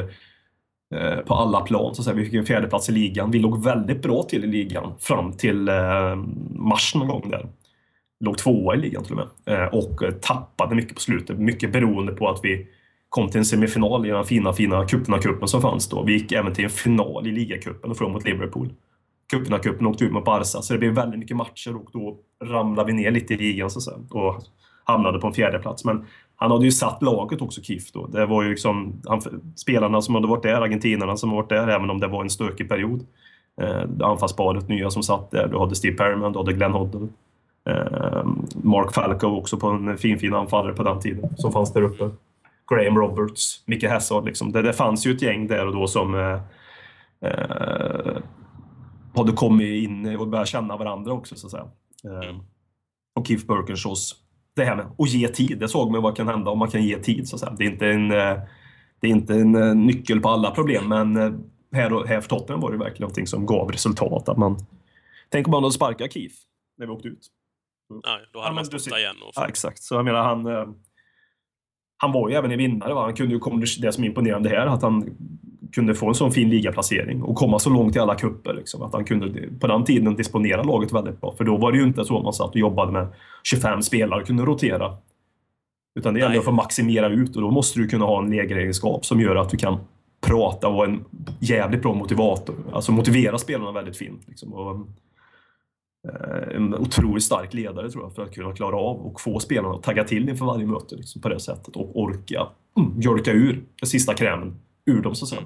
eh, på alla plan. Så så här, Vi fick en fjärdeplats i ligan. Vi låg väldigt bra till i ligan fram till eh, mars någon gång där. Låg tvåa i ligan till och med. Eh, och eh, tappade mycket på slutet. Mycket beroende på att vi kom till en semifinal i den fina, fina cuperna-cupen som fanns då. Vi gick även till en final i ligacupen och förlorade mot Liverpool. Cuperna-cupen åkte ut mot Barca, så det blev väldigt mycket matcher och då ramlade vi ner lite i ligan så att säga, och hamnade på en fjärde plats. Men han hade ju satt laget också, Kif. Då. Det var ju liksom, han, spelarna som hade varit där, argentinarna som hade varit där, även om det var en stökig period. Eh, anfallsparet nya som satt där. Du hade Steve Perryman, du hade Glenn Hoddle. Eh, Mark Falco också på en fin, fin anfallare på den tiden som fanns där uppe. Graham Roberts, Micke Hazard. Liksom. Det, det fanns ju ett gäng där och då som eh, eh eh, hade kommit in och börjat känna varandra också så att säga. Eh, och Keith Birkinshaws, det här med att ge tid. Det såg man vad kan hända om man kan ge tid så att säga. Det är inte en, eh, det är inte en eh, nyckel på alla problem men här, och- här för Tottenham var det verkligen någonting som gav resultat. Att man, tänk om man hade sparkat Keith när vi åkte ut. Nej, då hade Ja, man stått du där igen och Ja, exakt. Så jag menar, han, han var ju även en vinnare. Va? Han kunde ju komma, det som är imponerande här, att han kunde få en sån fin ligaplacering och komma så långt i alla kupper. Liksom. Att han kunde på den tiden disponera laget väldigt bra. För då var det ju inte så att man satt och jobbade med 25 spelare och kunde rotera. Utan det gäller att få maximera ut och då måste du kunna ha en lägeregenskap som gör att du kan prata och vara en jävligt bra motivator. Alltså motivera spelarna väldigt fint. Liksom. Och, en otroligt stark ledare tror jag för att kunna klara av och få spelarna att tagga till inför varje möte liksom, på det sättet och orka mm, mjölka ur den sista krämen ur dem så att säga.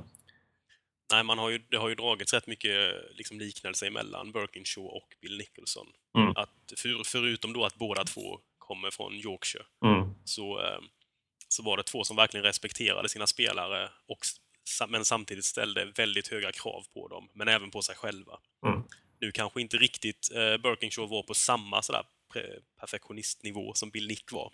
Nej, man har ju, det har ju dragits rätt mycket liksom, liknelser mellan Birkinshaw och Bill Nicholson. Mm. Att för, förutom då att båda två kommer från Yorkshire, Mm. så, eh, så var det två som verkligen respekterade sina spelare, och, men samtidigt ställde väldigt höga krav på dem, men även på sig själva. Nu kanske inte riktigt eh, Birkinshaw var på samma sådär perfektionistnivå som Bill Nick var.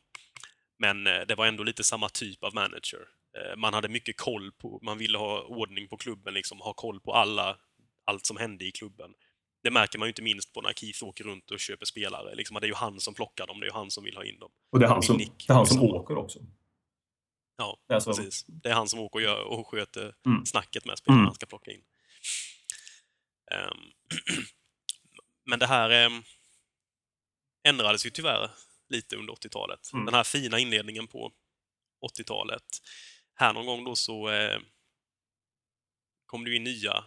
Men eh, det var ändå lite samma typ av manager. Eh, man hade mycket koll på, man ville ha ordning på klubben, liksom, ha koll på alla, allt som hände i klubben. Det märker man ju inte minst på när Keith åker runt och köper spelare. Liksom, det är ju han som plockar dem, det är ju han som vill ha in dem. Och det är han som, Nick det är han som samma. åker också. Ja, Alltså- precis. Det är han som åker och, gör, och sköter Mm. snacket med spelarna Mm. han ska plocka in. Ehm, (clears throat) men det här ehm, ändrades ju tyvärr lite under 80-talet. Mm. Den här fina inledningen på 80-talet. Här någon gång då så eh, kom det ju in nya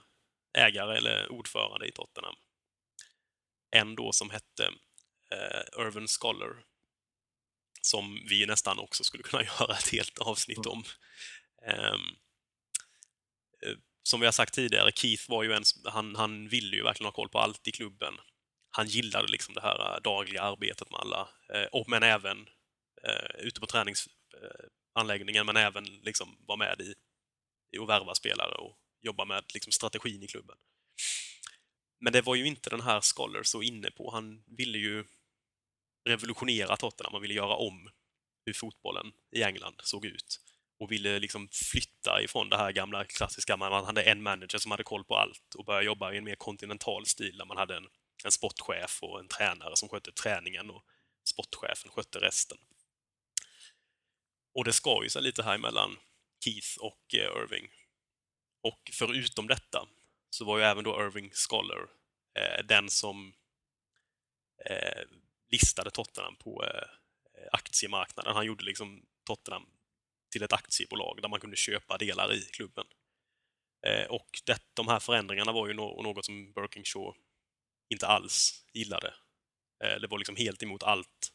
ägare eller ordförande i Tottenham. En då som hette eh, Irvin Scholar. Som vi nästan också skulle kunna (laughs) göra ett helt avsnitt om. Eh, som vi har sagt tidigare, Keith var ju en, han, han ville ju verkligen ha koll på allt i klubben. Han gillade liksom det här äh, dagliga arbetet med alla, eh, och, men även eh, ute på träningsanläggningen, eh, men även liksom vara med i, i att värva spelare och jobba med liksom, strategin i klubben. Men det var ju inte den här Scholar så inne på. Han ville ju revolutionera Tottenham, han ville göra om hur fotbollen i England såg ut. och ville liksom flytta ifrån det här gamla klassiska, man hade en manager som hade koll på allt och börja jobba i en mer kontinental stil där man hade en, en sportchef och en tränare som skötte träningen och sportchefen skötte resten. Och det skar ju sig lite här emellan Keith och eh, Irving. Och förutom detta så var ju även då Irving Scholar eh, den som eh, listade Tottenham på eh, aktiemarknaden. Han gjorde liksom Tottenham till ett aktiebolag där man kunde köpa delar i klubben. Eh, och det, de här förändringarna var ju no något som Birkinshaw inte alls gillade. Eh, det var liksom helt emot allt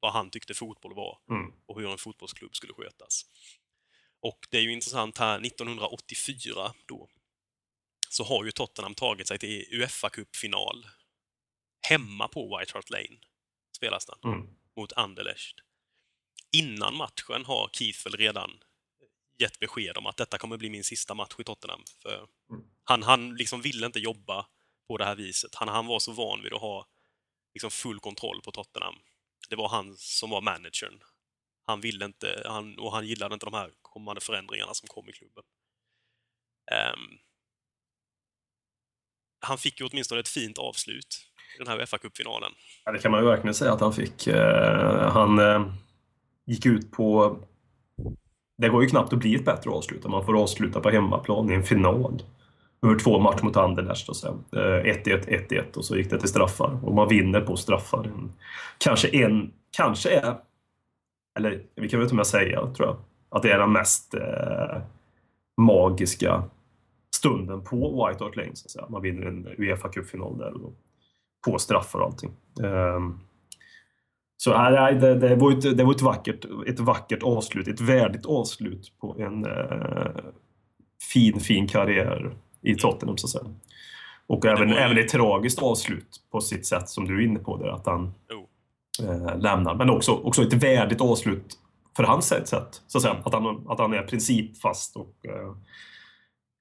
vad han tyckte fotboll var Mm. och hur en fotbollsklubb skulle skötas. Och det är ju intressant här, 1984 då, så har ju Tottenham tagit sig till Uefa-cupfinal hemma på White Hart Lane, spelas den, Mm. mot Anderlecht. Innan matchen har Keith väl redan gett besked om att detta kommer bli min sista match i Tottenham. För Mm. han, han liksom ville inte jobba på det här viset. Han, han var så van vid att ha liksom full kontroll på Tottenham. Det var han som var managern. Han ville inte, han, och han gillade inte de här kommande förändringarna som kom i klubben. Um, han fick ju åtminstone ett fint avslut i den här Uefa-cupfinalen. Ja, det kan man ju verkligen säga att han fick. Eh, han eh, gick ut på... Det går ju knappt att bli ett bättre avslut om man får avsluta på hemmaplan i en final. Över två matcher mot Anderlecht och sen eh, 1-1, 1-1 och så gick det till straffar. Och man vinner på straffar. Kanske en, kanske är, eller vi kan väl till och med säga, tror jag, att det är den mest eh, magiska stunden på White Hart Lane. Så att säga. Man vinner en Uefa-cupfinal där. Och, på straffar och allting. Um, så nej, nej, det, det, var ett, det var ett vackert, ett vackert avslut, ett värdigt avslut på en eh, fin, fin karriär i Tottenham så att säga. Och även, ju- även ett tragiskt avslut på sitt sätt som du är inne på där, att han Jo. eh, lämnar. Men också, också ett värdigt avslut för hans sätt, så att säga. Att han, att han är principfast och eh,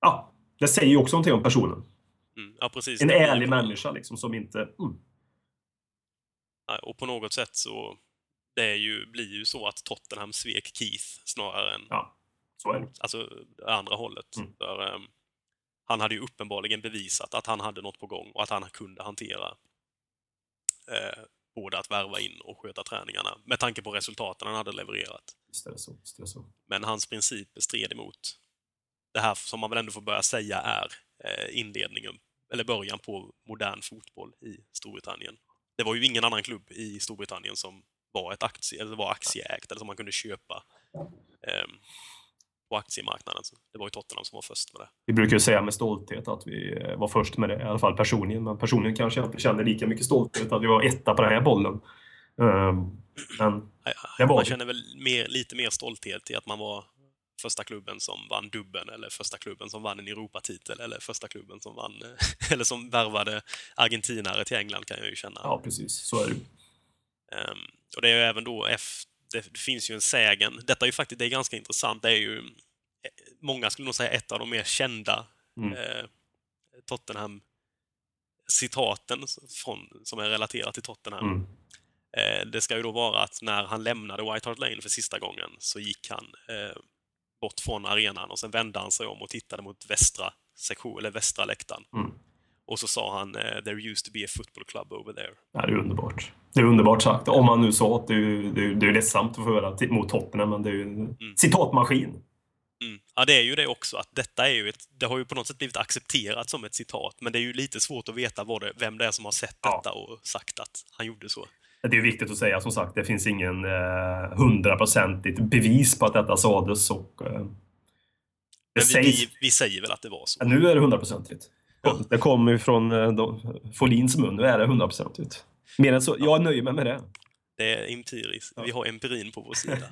ja, det säger ju också någonting om personen. Mm, ja, precis. En ärlig människa liksom som inte... Mm, Och på något sätt så det är ju, blir ju så att Tottenham svek Keith snarare än ja, så är det. alltså, det andra hållet. Mm. För, ehm, han hade ju uppenbarligen bevisat att han hade något på gång och att han kunde hantera eh, både att värva in och sköta träningarna med tanke på resultaten han hade levererat. Så. Men hans principer stred emot det här som man väl ändå får börja säga är eh, inledningen, eller början på modern fotboll i Storbritannien. Det var ju ingen annan klubb i Storbritannien som var, ett aktie, eller var aktieägt eller som man kunde köpa eh, på aktiemarknaden. Så Det var ju Tottenham som var först med det. Vi brukar ju säga med stolthet att vi eh, var först med det, i alla fall personligen. Men personligen kanske jag inte känner lika mycket stolthet att vi var etta på den här bollen. Ehm, Men Det var Man känner väl mer, lite mer stolthet i att man var första klubben som vann dubben eller första klubben som vann en Europatitel eller första klubben som vann (laughs) eller som värvade argentinare till England kan jag ju känna. ja, precis. Så är det. Ehm, och det är ju även då efter, det finns ju en sägen. Detta är ju faktiskt det är ganska intressant. Det är ju, eh, många skulle nog säga ett av de mer kända Mm. eh, Tottenham-citaten från, som är relaterat till Tottenham. Mm. Eh, det ska ju då vara att när han lämnade White Hart Lane för sista gången så gick han eh, bort från arenan och sen vände han sig om och tittade mot västra sektion, eller västra läktaren. Mm. Och så sa han eh, “There used to be a football club over there”. Ja, det är underbart. Det är underbart sagt. Om man nu sa att det är, det är, det är ledsamt att få höra mot Tottenham, men det är ju en citatmaskin. Mm. Ja, det är ju det också. att Detta är ju ett, det har ju på något sätt blivit accepterat som ett citat, men det är ju lite svårt att veta vad det, vem det är som har sett Ja. detta och sagt att han gjorde så. Det är viktigt att säga, som sagt, det finns ingen eh, hundraprocentigt bevis på att detta sades. Och, eh, det vi, sägs... vi, vi säger väl att det var så. Ja, nu är det hundraprocentigt. Det kommer ju från eh, de- Folins mun. Nu är det hundraprocentigt. Mer än så. Jag nöjer mig med det. Det är empiriskt. Vi har empirin på vår sida. (laughs)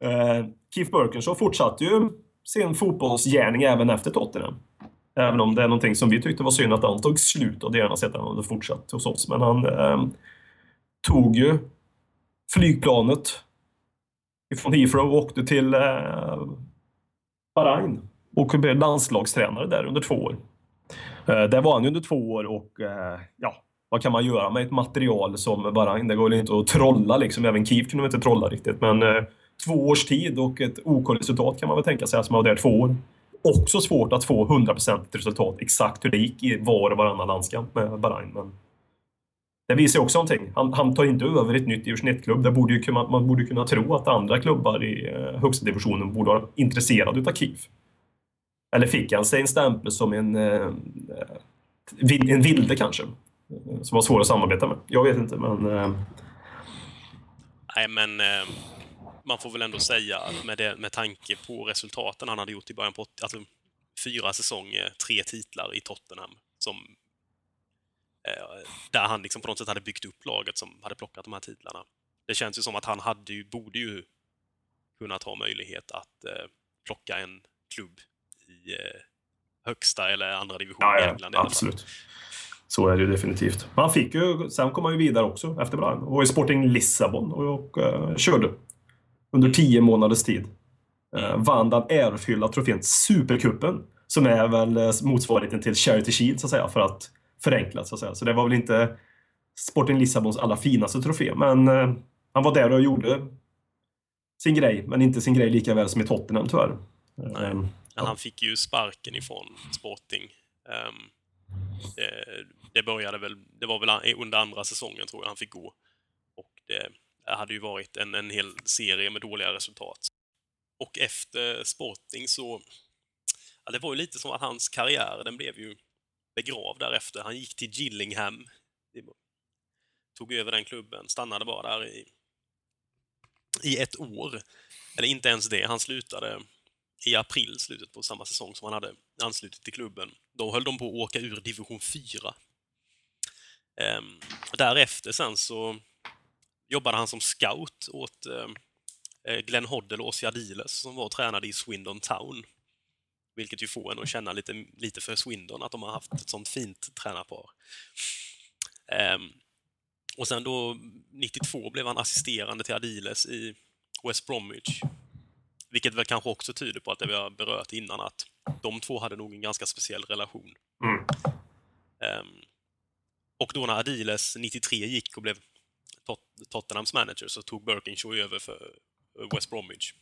Eh, Keith Birkinshaw fortsatte ju sin fotbollsgärning även efter Tottenham. Även om det är någonting som vi tyckte var synd att han tog slut och det gärna sett att han hade fortsatt hos oss. Men han eh, tog ju flygplanet ifrån Heathrow och åkte till eh, Bahrain och blev landslagstränare där under två år. Eh, Där var han ju under två år och eh, ja, vad kan man göra med ett material som Bahrain? Det går inte att trolla liksom. Även Kiev kunde inte trolla riktigt. Men eh, två års tid och ett OK-resultat kan man väl tänka sig, som var där två år. Också svårt att få 100% resultat exakt hur det gick i var och varannan landskamp med Bahrain. Men det visar ju också någonting. Han, han tar inte över ett nytt division 1-klubb. Man borde ju kunna, tro att andra klubbar i eh, högsta divisionen borde vara intresserade utav KIF. Eller fick han sig en stämpel som en, eh, en vilde kanske? Eh, som var svår att samarbeta med. Jag vet inte, men... Nej, men man får väl ändå säga att med, det, med tanke på resultaten han hade gjort i början på 80, alltså fyra säsonger, tre titlar i Tottenham, som där han liksom på något sätt hade byggt upp laget som hade plockat de här titlarna. Det känns ju som att han hade ju, borde ju kunnat ha möjlighet att eh, plocka en klubb i eh, högsta eller andra division ja, ja, England i fall. absolut. Så är det ju definitivt. Men han fick ju, sen kom han ju vidare också efter Brian. Och i Sporting Lissabon och, och eh, körde under tio månaders tid. Uh, vann den ärofyllda trofén Supercupen, som är väl eh, motsvarigheten till Charity Shield, så att säga, för att förenkla. Så, att säga. så det var väl inte Sporting Lissabons allra finaste trofé, men eh, han var där och gjorde sin grej, men inte sin grej lika väl som i Tottenham tyvärr. Nej. Eh, Men Ja. han fick ju sparken ifrån Sporting. Ehm, det, det började väl, det var väl under andra säsongen tror jag han fick gå. Och det hade ju varit en, en hel serie med dåliga resultat. Och efter Sporting så, ja, det var ju lite som att hans karriär, den blev ju begravd därefter. Han gick till Gillingham, tog över den klubben, stannade bara där i, i ett år. Eller inte ens det, han slutade i april, slutet på samma säsong som han hade anslutit till klubben. Då höll de på att åka ur division 4. Ehm, därefter sen så jobbade han som scout åt eh, Glenn Hoddle och Ossi Diles som var och tränade i Swindon Town. Vilket ju får en att känna lite, lite för Swindon, att de har haft ett sånt fint tränarpar. Ehm, och sen då, 92, blev han assisterande till Adiles i West Bromwich. Vilket väl kanske också tyder på att det vi har berört innan, att de två hade nog en ganska speciell relation. Mm. Ehm, och då när Adiles 93 gick och blev Tot- Tottenhams manager så tog Birkinshaw över för West Bromwich.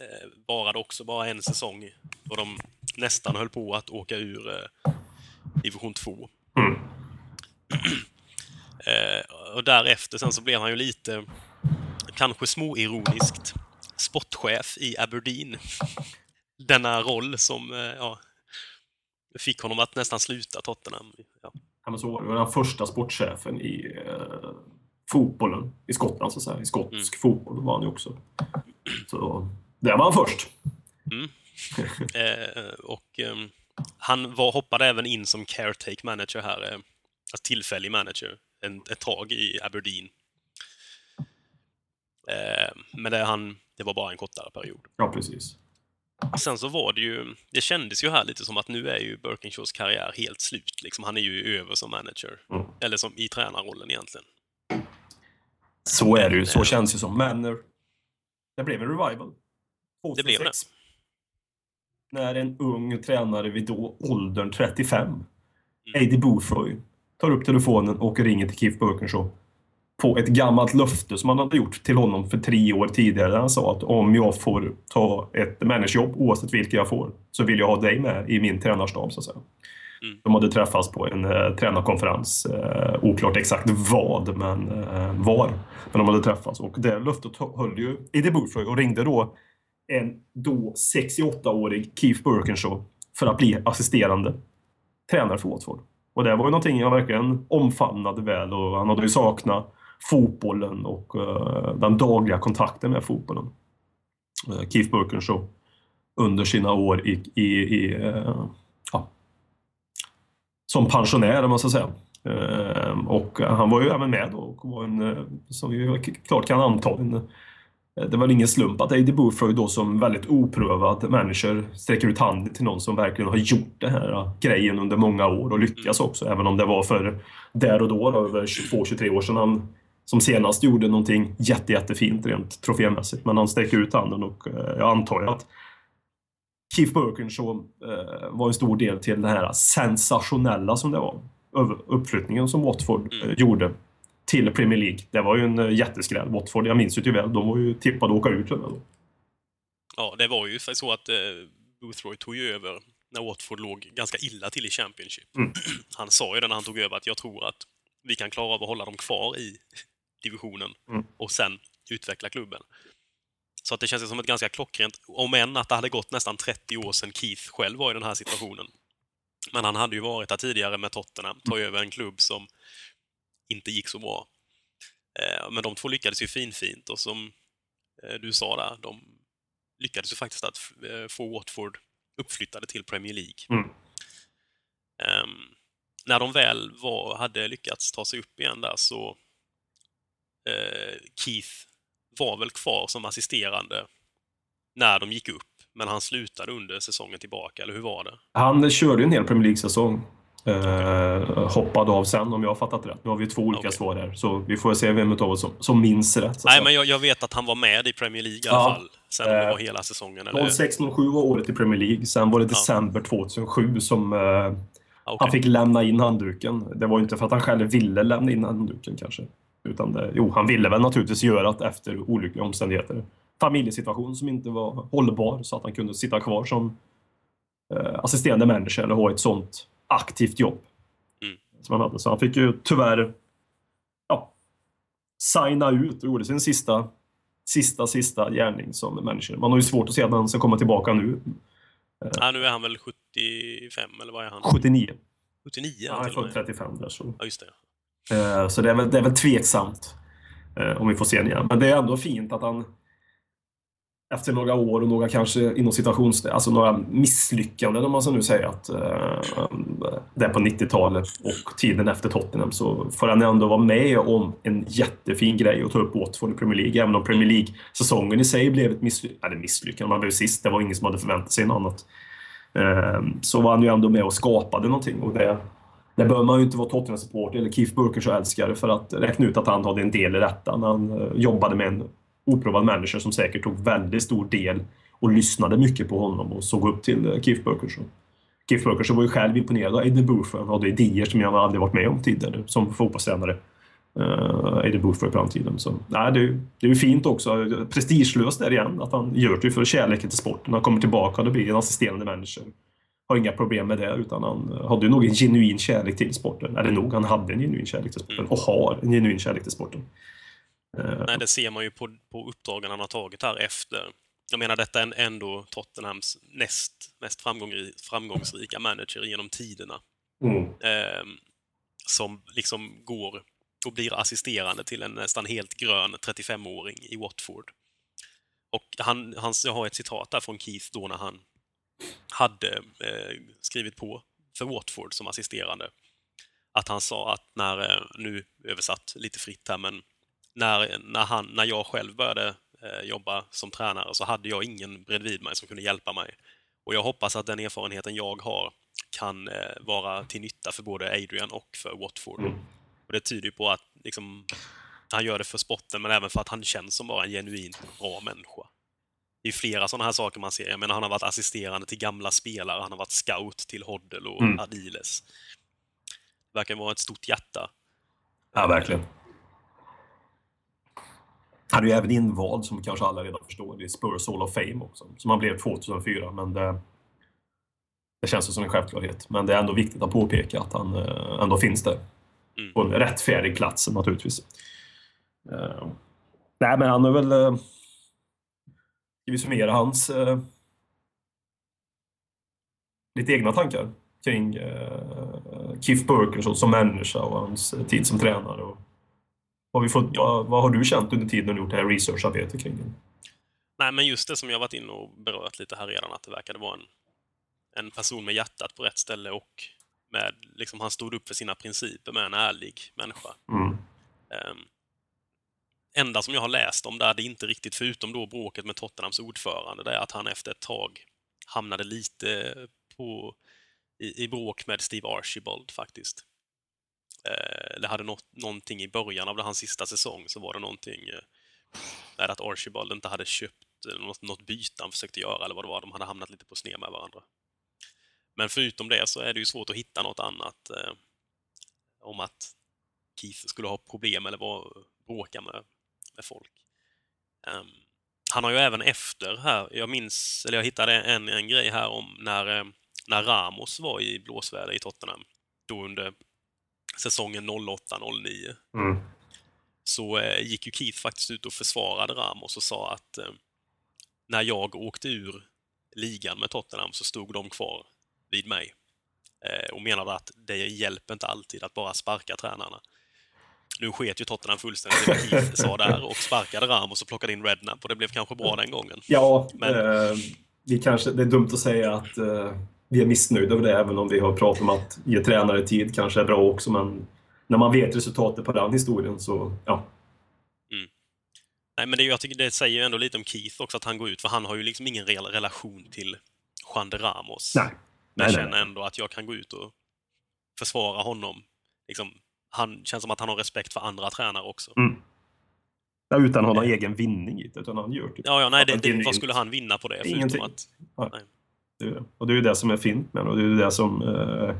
Eh, varade också bara en säsong och de nästan höll på att åka ur eh, division 2. Mm. (clears throat) Eh, och därefter sen så blev han ju lite, kanske småironiskt, sportchef i Aberdeen. (laughs) Denna roll som eh, ja, fick honom att nästan sluta Tottenham. Ja. Ja, men så var det. Var den första sportchefen i eh, fotbollen i Skottland, så att säga. I skotsk fotboll var han ju också. Så där var han först. (laughs) Eh, och ehm, han var, hoppade även in som caretake manager här, eh, alltså tillfällig manager, en, ett tag i Aberdeen. Eh, men det, han, det var bara en kortare period. Ja, precis. Sen så var det ju, det kändes ju här lite som att nu är ju Birkinshaws karriär helt slut. Liksom. Han är ju över som manager. Mm. Eller som i tränarrollen egentligen. Så är det ju. Så eh, känns det som. Men eh, det blev en revival. 2006. Det blev det. När en ung tränare vid då åldern 35, Mm. Eddie Boothroyd, tar upp telefonen och ringer till Keith Birkinshaw på ett gammalt löfte som han hade gjort till honom för tre år tidigare. Där han sa att om jag får ta ett managerjobb, oavsett vilket jag får, så vill jag ha dig med i min tränarstab, så att säga. Mm. De hade träffats på en eh, tränarkonferens. Eh, oklart exakt vad, men eh, var. Men de hade träffats och det löftet höll ju Eddie Boothroyd och ringde då en då 68-årig Keith Burkenshaw för att bli assisterande tränare för Watford. Och det var ju någonting jag verkligen omfamnade väl och han hade ju saknat fotbollen och uh, den dagliga kontakten med fotbollen. Uh, Keith Burkenshaw under sina år i, i, i uh, ja, som pensionär om man ska säga. Och han var ju även med då och var en, som vi klart kan anta, en, det var ingen slump att Eddie Boothroyd då som väldigt oprövad manager sträcker ut handen till någon som verkligen har gjort den här eh, grejen under många år och lyckas också, även om det var för där och då, över 22-23 år sedan han som senast gjorde någonting jätte, jättefint rent trofémässigt. Men han sträcker ut handen och eh, jag antar att Keith Birkinshaw eh, var en stor del till den här sensationella som det var. Uppflyttningen som Watford eh, gjorde till Premier League. Det var ju en eh, jätteskräll. Watford, jag minns ju tyvärr, de var ju tippade att åka ut då. Ja, det var ju så att eh, Boothroyd tog ju över när Watford låg ganska illa till i Championship. Mm. (clears throat) Han sa ju det när han tog över att jag tror att vi kan klara av att hålla dem kvar i (laughs) divisionen Mm. och sen utveckla klubben. Så att det känns som ett ganska klockrent, om än att det hade gått nästan 30 år sedan Keith själv var i den här situationen. Men han hade ju varit där tidigare med Tottenham, ta över en klubb som inte gick så bra. Eh, Men de två lyckades ju finfint och som eh, du sa där, de lyckades ju faktiskt att eh, få Watford uppflyttade till Premier League. Mm. Ehm, när de väl var, hade lyckats ta sig upp igen där så Keith var väl kvar som assisterande när de gick upp, men han slutade under säsongen tillbaka, eller hur var det? Han körde ju en hel Premier League-säsong. Eh, hoppade av sen om jag har fattat rätt. Nu har vi två olika Okej. svar här, så vi får se vem av oss som, som minns rätt. Nej, men jag, jag vet att han var med i Premier League i alla Ja. fall. Sen om det Eh, var hela säsongen eller... 06-07 var året i Premier League. Sen var det december 2007 som eh, Ja, okej. han fick lämna in handduken. Det var inte för att han själv ville lämna in handduken kanske. Utan det, jo, han ville väl naturligtvis göra det efter olyckliga omständigheter. Familjesituation som inte var hållbar så att han kunde sitta kvar som eh, assisterande manager eller ha ett sånt aktivt jobb. Mm. Som han hade. Så han fick ju tyvärr ja, signa ut och gjorde sin sista, sista, sista gärning som manager. Man har ju svårt att se att han ska komma tillbaka nu. Ja, nu är han väl 75, eller vad är han? 79. 79 Ja, han är född med. 35 där. Så. Ja, just det. Eh, Så det är väl, det är väl tveksamt eh, om vi får se den igen. Men det är ändå fint att han efter några år och några kanske inom citations... Alltså några misslyckanden om man så nu säger att eh, det är på 90-talet och tiden efter Tottenham så får han ändå vara med om en jättefin grej och ta upp Watford i Premier League. Även om Premier League-säsongen i sig blev ett misslyckande. Eller misslyckande, man blev sist. Det var ingen som hade förväntat sig något annat. Eh, Så var han ju ändå med och skapade någonting och det, det bör man ju inte vara Tottenham-supporter eller Keith Burkers-älskare för att räkna ut att han hade en del i detta när han eh, jobbade med en oprovad manager som säkert tog väldigt stor del och lyssnade mycket på honom och såg upp till eh, Keith Burkers. Keith Burkers var ju själv imponerad av Aiden Booth. och hade idéer som jag aldrig varit med om tidigare som fotbollstränare. Uh, Aiden Booth var i framtiden. Så, nej, det, är- det är ju fint också. Prestigelöst där igen. Att han gör det för kärleken till sporten. Han kommer tillbaka och blir en assisterande manager har inga problem med det utan han hade ju nog en genuin kärlek till sporten. Eller nog, han hade en genuin kärlek till sporten och har en genuin kärlek till sporten. Eh, Nej, det ser man ju på, på uppdragen han har tagit här efter. Jag menar, detta är ändå Tottenhams näst mest framgångsri- framgångsrika manager genom tiderna. Mm. Eh, som liksom går och blir assisterande till en nästan helt grön 35-åring i Watford. Och han, han, jag har ett citat där från Keith då när han hade eh, skrivit på för Watford som assisterande. Att han sa att när, eh, nu översatt lite fritt här, men när, när, han, när jag själv började eh, jobba som tränare så hade jag ingen bredvid mig som kunde hjälpa mig. Och jag hoppas att den erfarenheten jag har kan eh, vara till nytta för både Adrian och för Watford. Mm. Och det tyder på att liksom, han gör det för sporten, men även för att han känns som bara en genuint bra människa. Det är flera sådana här saker man ser. Jag menar, han har varit assisterande till gamla spelare, han har varit scout till Hoddle och Mm. Adiles. Det verkar vara ett stort hjärta. Ja, verkligen. Han är ju även invald, som kanske alla redan förstår, i Spurs Hall of Fame också. Som han blev 2004, men det, det känns ju som en självklarhet. Men det är ändå viktigt att påpeka att han eh, ändå finns där. Mm. På en rättfärdig plats naturligtvis. Eh, nej, men han är väl... Uh, ska vi summera hans eh, lite egna tankar kring uh, Keith Burkers som människa och hans eh, tid som tränare? Och, vad, vi fått, Ja. vad, har du känt under tiden du gjort det här researcharbetet kring det? Nej, men just det som jag varit inne och berört lite här redan, att det verkade vara en, en person med hjärtat på rätt ställe och med, liksom, han stod upp för sina principer med en ärlig människa. Mm. Um, enda som jag har läst om där, det är inte riktigt, förutom då bråket med Tottenhams ordförande, det är att han efter ett tag hamnade lite på, i, i bråk med Steve Archibald faktiskt. Eh, det hade något, någonting i början av hans sista säsong, så var det någonting eh, med att Archibald inte hade köpt eh, något, något byte han försökte göra eller vad det var. De hade hamnat lite på sned med varandra. Men förutom det så är det ju svårt att hitta något annat eh, om att Keith skulle ha problem eller var, bråka med, med folk. Um, han har ju även efter här, jag minns, eller jag hittade en, en grej här om när, när Ramos var i blåsväder i Tottenham. Då under säsongen 08-09. Mm. Så eh, gick ju Keith faktiskt ut och försvarade Ramos och sa att eh, när jag åkte ur ligan med Tottenham så stod de kvar vid mig. Eh, och menade att det hjälper inte alltid att bara sparka tränarna. Nu sket ju Tottenham fullständigt i vad Keith sa där och sparkade Ramos och plockade in Redknapp och det blev kanske bra den gången. Ja, Men- eh, vi kanske, det är dumt att säga att eh, vi är missnöjda med det, även om vi har pratat om att ge tränare tid kanske är bra också. Men när man vet resultatet på den historien så, ja. Nej, men det, är jag tycker det säger ju ändå lite om Keith också, att han går ut, för han har ju liksom ingen reell relation till Juan de Ramos. Nej. Men Nej, jag nej. känner ändå att jag kan gå ut och försvara honom. Liksom, han känns som att han har respekt för andra tränare också. Mm. Ja, utan att ha någon egen vinning i det, utan han gör typ Ja, ja, nej, det, det, vad skulle han vinna på det? Ingenting. att, det. Och det är ju det som är fint med det. Och det är ju det som... Eh,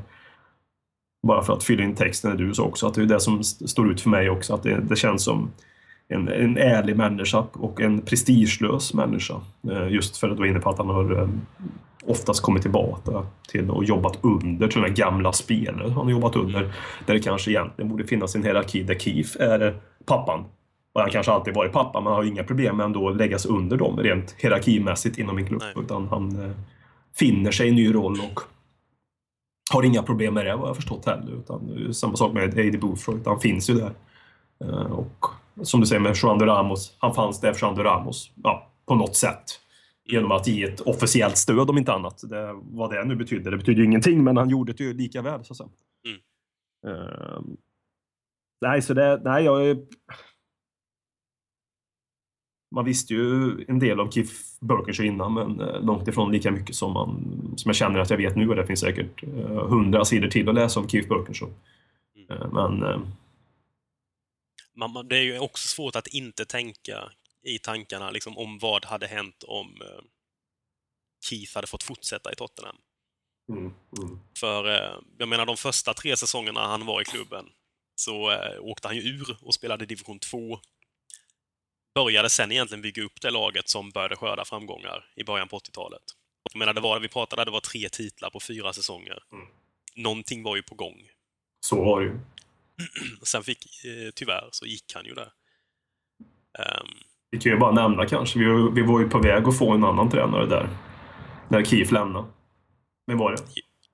bara för att fylla in texten, är du så också, att det är det som st- står ut för mig också. Att det, det känns som en, en ärlig människa och en prestigelös människa. Eh, just för att du var inne på att han har eh, oftast kommit tillbaka till och jobbat under till de här gamla spelare han har jobbat under. Där det kanske egentligen borde finnas en hierarki där Keith är pappan. Och han kanske alltid varit pappa, men han har inga problem med ändå att lägga sig under dem rent hierarkimässigt inom en klubb. Nej. Utan han finner sig i en ny roll och har inga problem med det vad jag förstått heller. Utan samma sak med Eddie Boothroyd, han finns ju där. Eh, Och som du säger med Juan de Ramos, han fanns där för Juan de Ramos, ja, på något sätt. Genom att ge ett officiellt stöd om inte annat. Det, vad det nu betyder, det betyder ju ingenting, men han gjorde det ju lika väl så att säga. Mm. Eh, nej, så det, nej, jag. Man visste ju en del om Keith Burkers innan, men eh, långt ifrån lika mycket som, man, som jag känner att jag vet nu. Och det finns säkert eh, hundra sidor till att läsa om Keith Burkers. Eh, Men man, det är ju också svårt att inte tänka i tankarna liksom, om vad hade hänt om Keith hade fått fortsätta i Tottenham. mm, mm. För jag menar, de första tre säsongerna han var i klubben så åkte han ju ur och spelade division 2. Började sen egentligen bygga upp det laget som började skörda framgångar i början på 80-talet. Jag menar, det var, vi pratade, det var tre titlar på fyra säsonger. Mm. Någonting var ju på gång. så var det ju. (clears throat) Sen fick, eh, tyvärr, så gick han ju där. Ehm, Vi kan ju bara nämna kanske, vi, vi var ju på väg att få en annan tränare där. När Keith lämnade. Vem var det?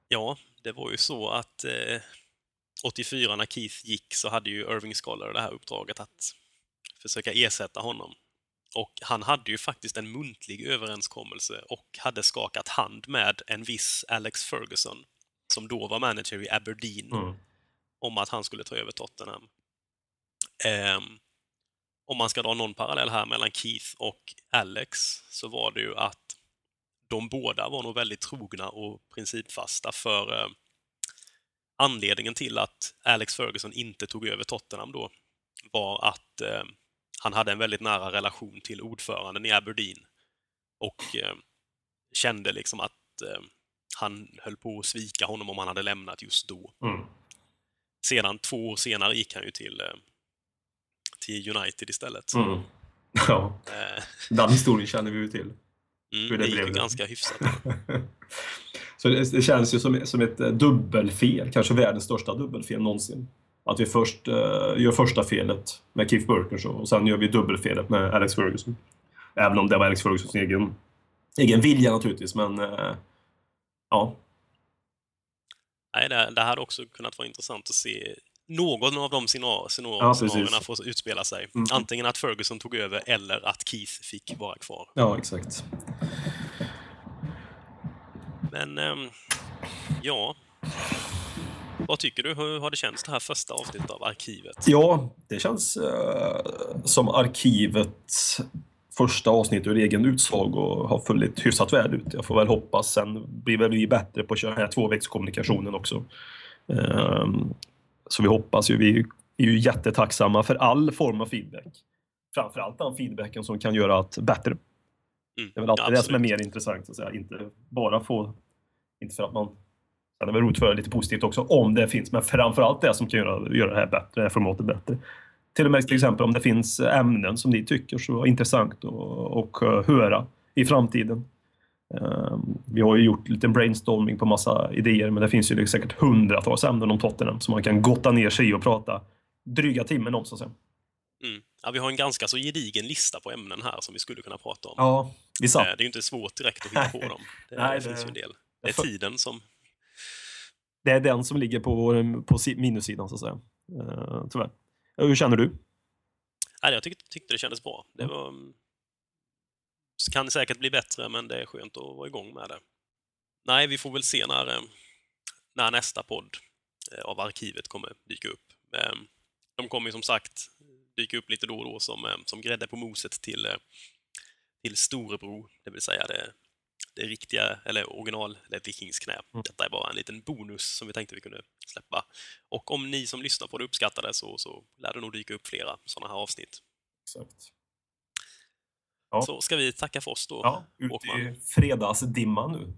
Ja, det var ju så att eh, 84 när Keith gick så hade ju Irving Scholar det här uppdraget att försöka ersätta honom. Och han hade ju faktiskt en muntlig överenskommelse och hade skakat hand med en viss Alex Ferguson, som då var manager i Aberdeen, Mm. om att han skulle ta över Tottenham. Ehm, om man ska dra någon parallell här mellan Keith och Alex så var det ju att de båda var nog väldigt trogna och principfasta för eh, anledningen till att Alex Ferguson inte tog över Tottenham då var att eh, han hade en väldigt nära relation till ordföranden i Aberdeen och eh, kände liksom att eh, han höll på att svika honom om han hade lämnat just då. Mm. Sedan, två år senare, gick han ju till, eh, till United istället. Mm. (laughs) Ja, Eh, den historien känner vi ju till. mm, Hur det det gick blev ganska hyfsat. (laughs) Så det, det känns ju som, som ett eh, dubbelfel, kanske världens största dubbelfel någonsin. Att vi först uh, gör första felet med Keith Burkers och sen gör vi dubbelfelet med Alex Ferguson. Även om det var Alex Fergusons egen, egen vilja naturligtvis, men eh, ja. Nej, det, det hade också kunnat vara intressant att se någon av de scenar- scenar- Ja, precis. scenarierna få utspela sig. Mm. Antingen att Ferguson tog över eller att Keith fick vara kvar. Ja, exakt. Men, ehm, ja. Vad tycker du? Hur har det känts det här första avsnittet av Arkivet? Ja, det känns eh, som arkivets första avsnitt ur egen utslag och har funnit hyfsat väl ut. Jag får väl hoppas. Sen blir väl vi bättre på att köra den här tvåvägskommunikationen också. Ehm, så vi hoppas ju. Vi är ju jättetacksamma för all form av feedback. Framförallt den feedbacken som kan göra att bättre. Mm. Det är väl alltid Ja, det som är absolut. mer intressant, så att säga. Inte bara få... Inte för att man... Det väl roligt för lite positivt också, om det finns, men framförallt det som kan göra, göra det här bättre, det här formatet bättre. Till och med till exempel om det finns ämnen som ni tycker så är intressant att och, eh, höra i framtiden. Eh, Vi har ju gjort lite brainstorming på massa idéer, men det finns ju säkert hundratals ämnen om Tottenham som man kan gotta ner sig i och prata dryga timmen om, så att säga. Mm. Ja, vi har en ganska så gedigen lista på ämnen här som vi skulle kunna prata om. Ja, vi Eh, satt Det är ju inte svårt direkt att hitta på dem. Det, Nej, det finns ju en del. Det är tiden som... Det är den som ligger på, vår, på minussidan så att säga. Uh, tyvärr. Eh, hur känner du? Nej, jag tyckte, tyckte det kändes bra. Det var... Mm, kan säkert bli bättre, men det är skönt att vara igång med det. Nej, vi får väl se när, eh, när nästa podd av arkivet kommer dyka upp. Ehm, de kommer ju som sagt dyka upp lite då och då som, som grädde på moset till, till storebror, det vill säga det, det riktiga, eller original, eller Vikingsknä. Detta är bara en liten bonus som vi tänkte vi kunde släppa. Och om ni som lyssnar på det uppskattar det så, så lär det nog dyka upp flera sådana här avsnitt. Exakt. Ja. Så ska vi tacka för oss då, Ja, ut Åkman. i fredagsdimman nu.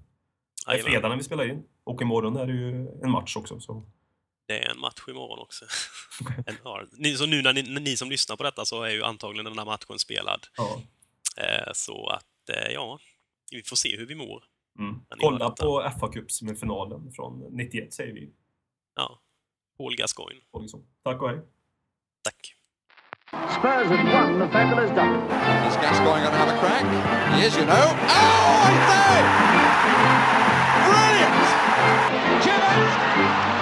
Det är fredag när vi spelar in. Och imorgon är det ju en match också. Så. Det är en match imorgon också. (laughs) ni, så nu när ni, när ni som lyssnar på detta så är ju antagligen den här matchen spelad. Ja. Eh, så att, eh, ja, vi får se hur vi mår. Mm. Kolla på fa med finalen från 91 säger vi. Ja. Paul Gascoigne. Paul Tack och hej. Tack. Spurs have won, the fabulous double. Is Gascoigne going to have a crack? He is, you know. Oh, I say! Brilliant! Jim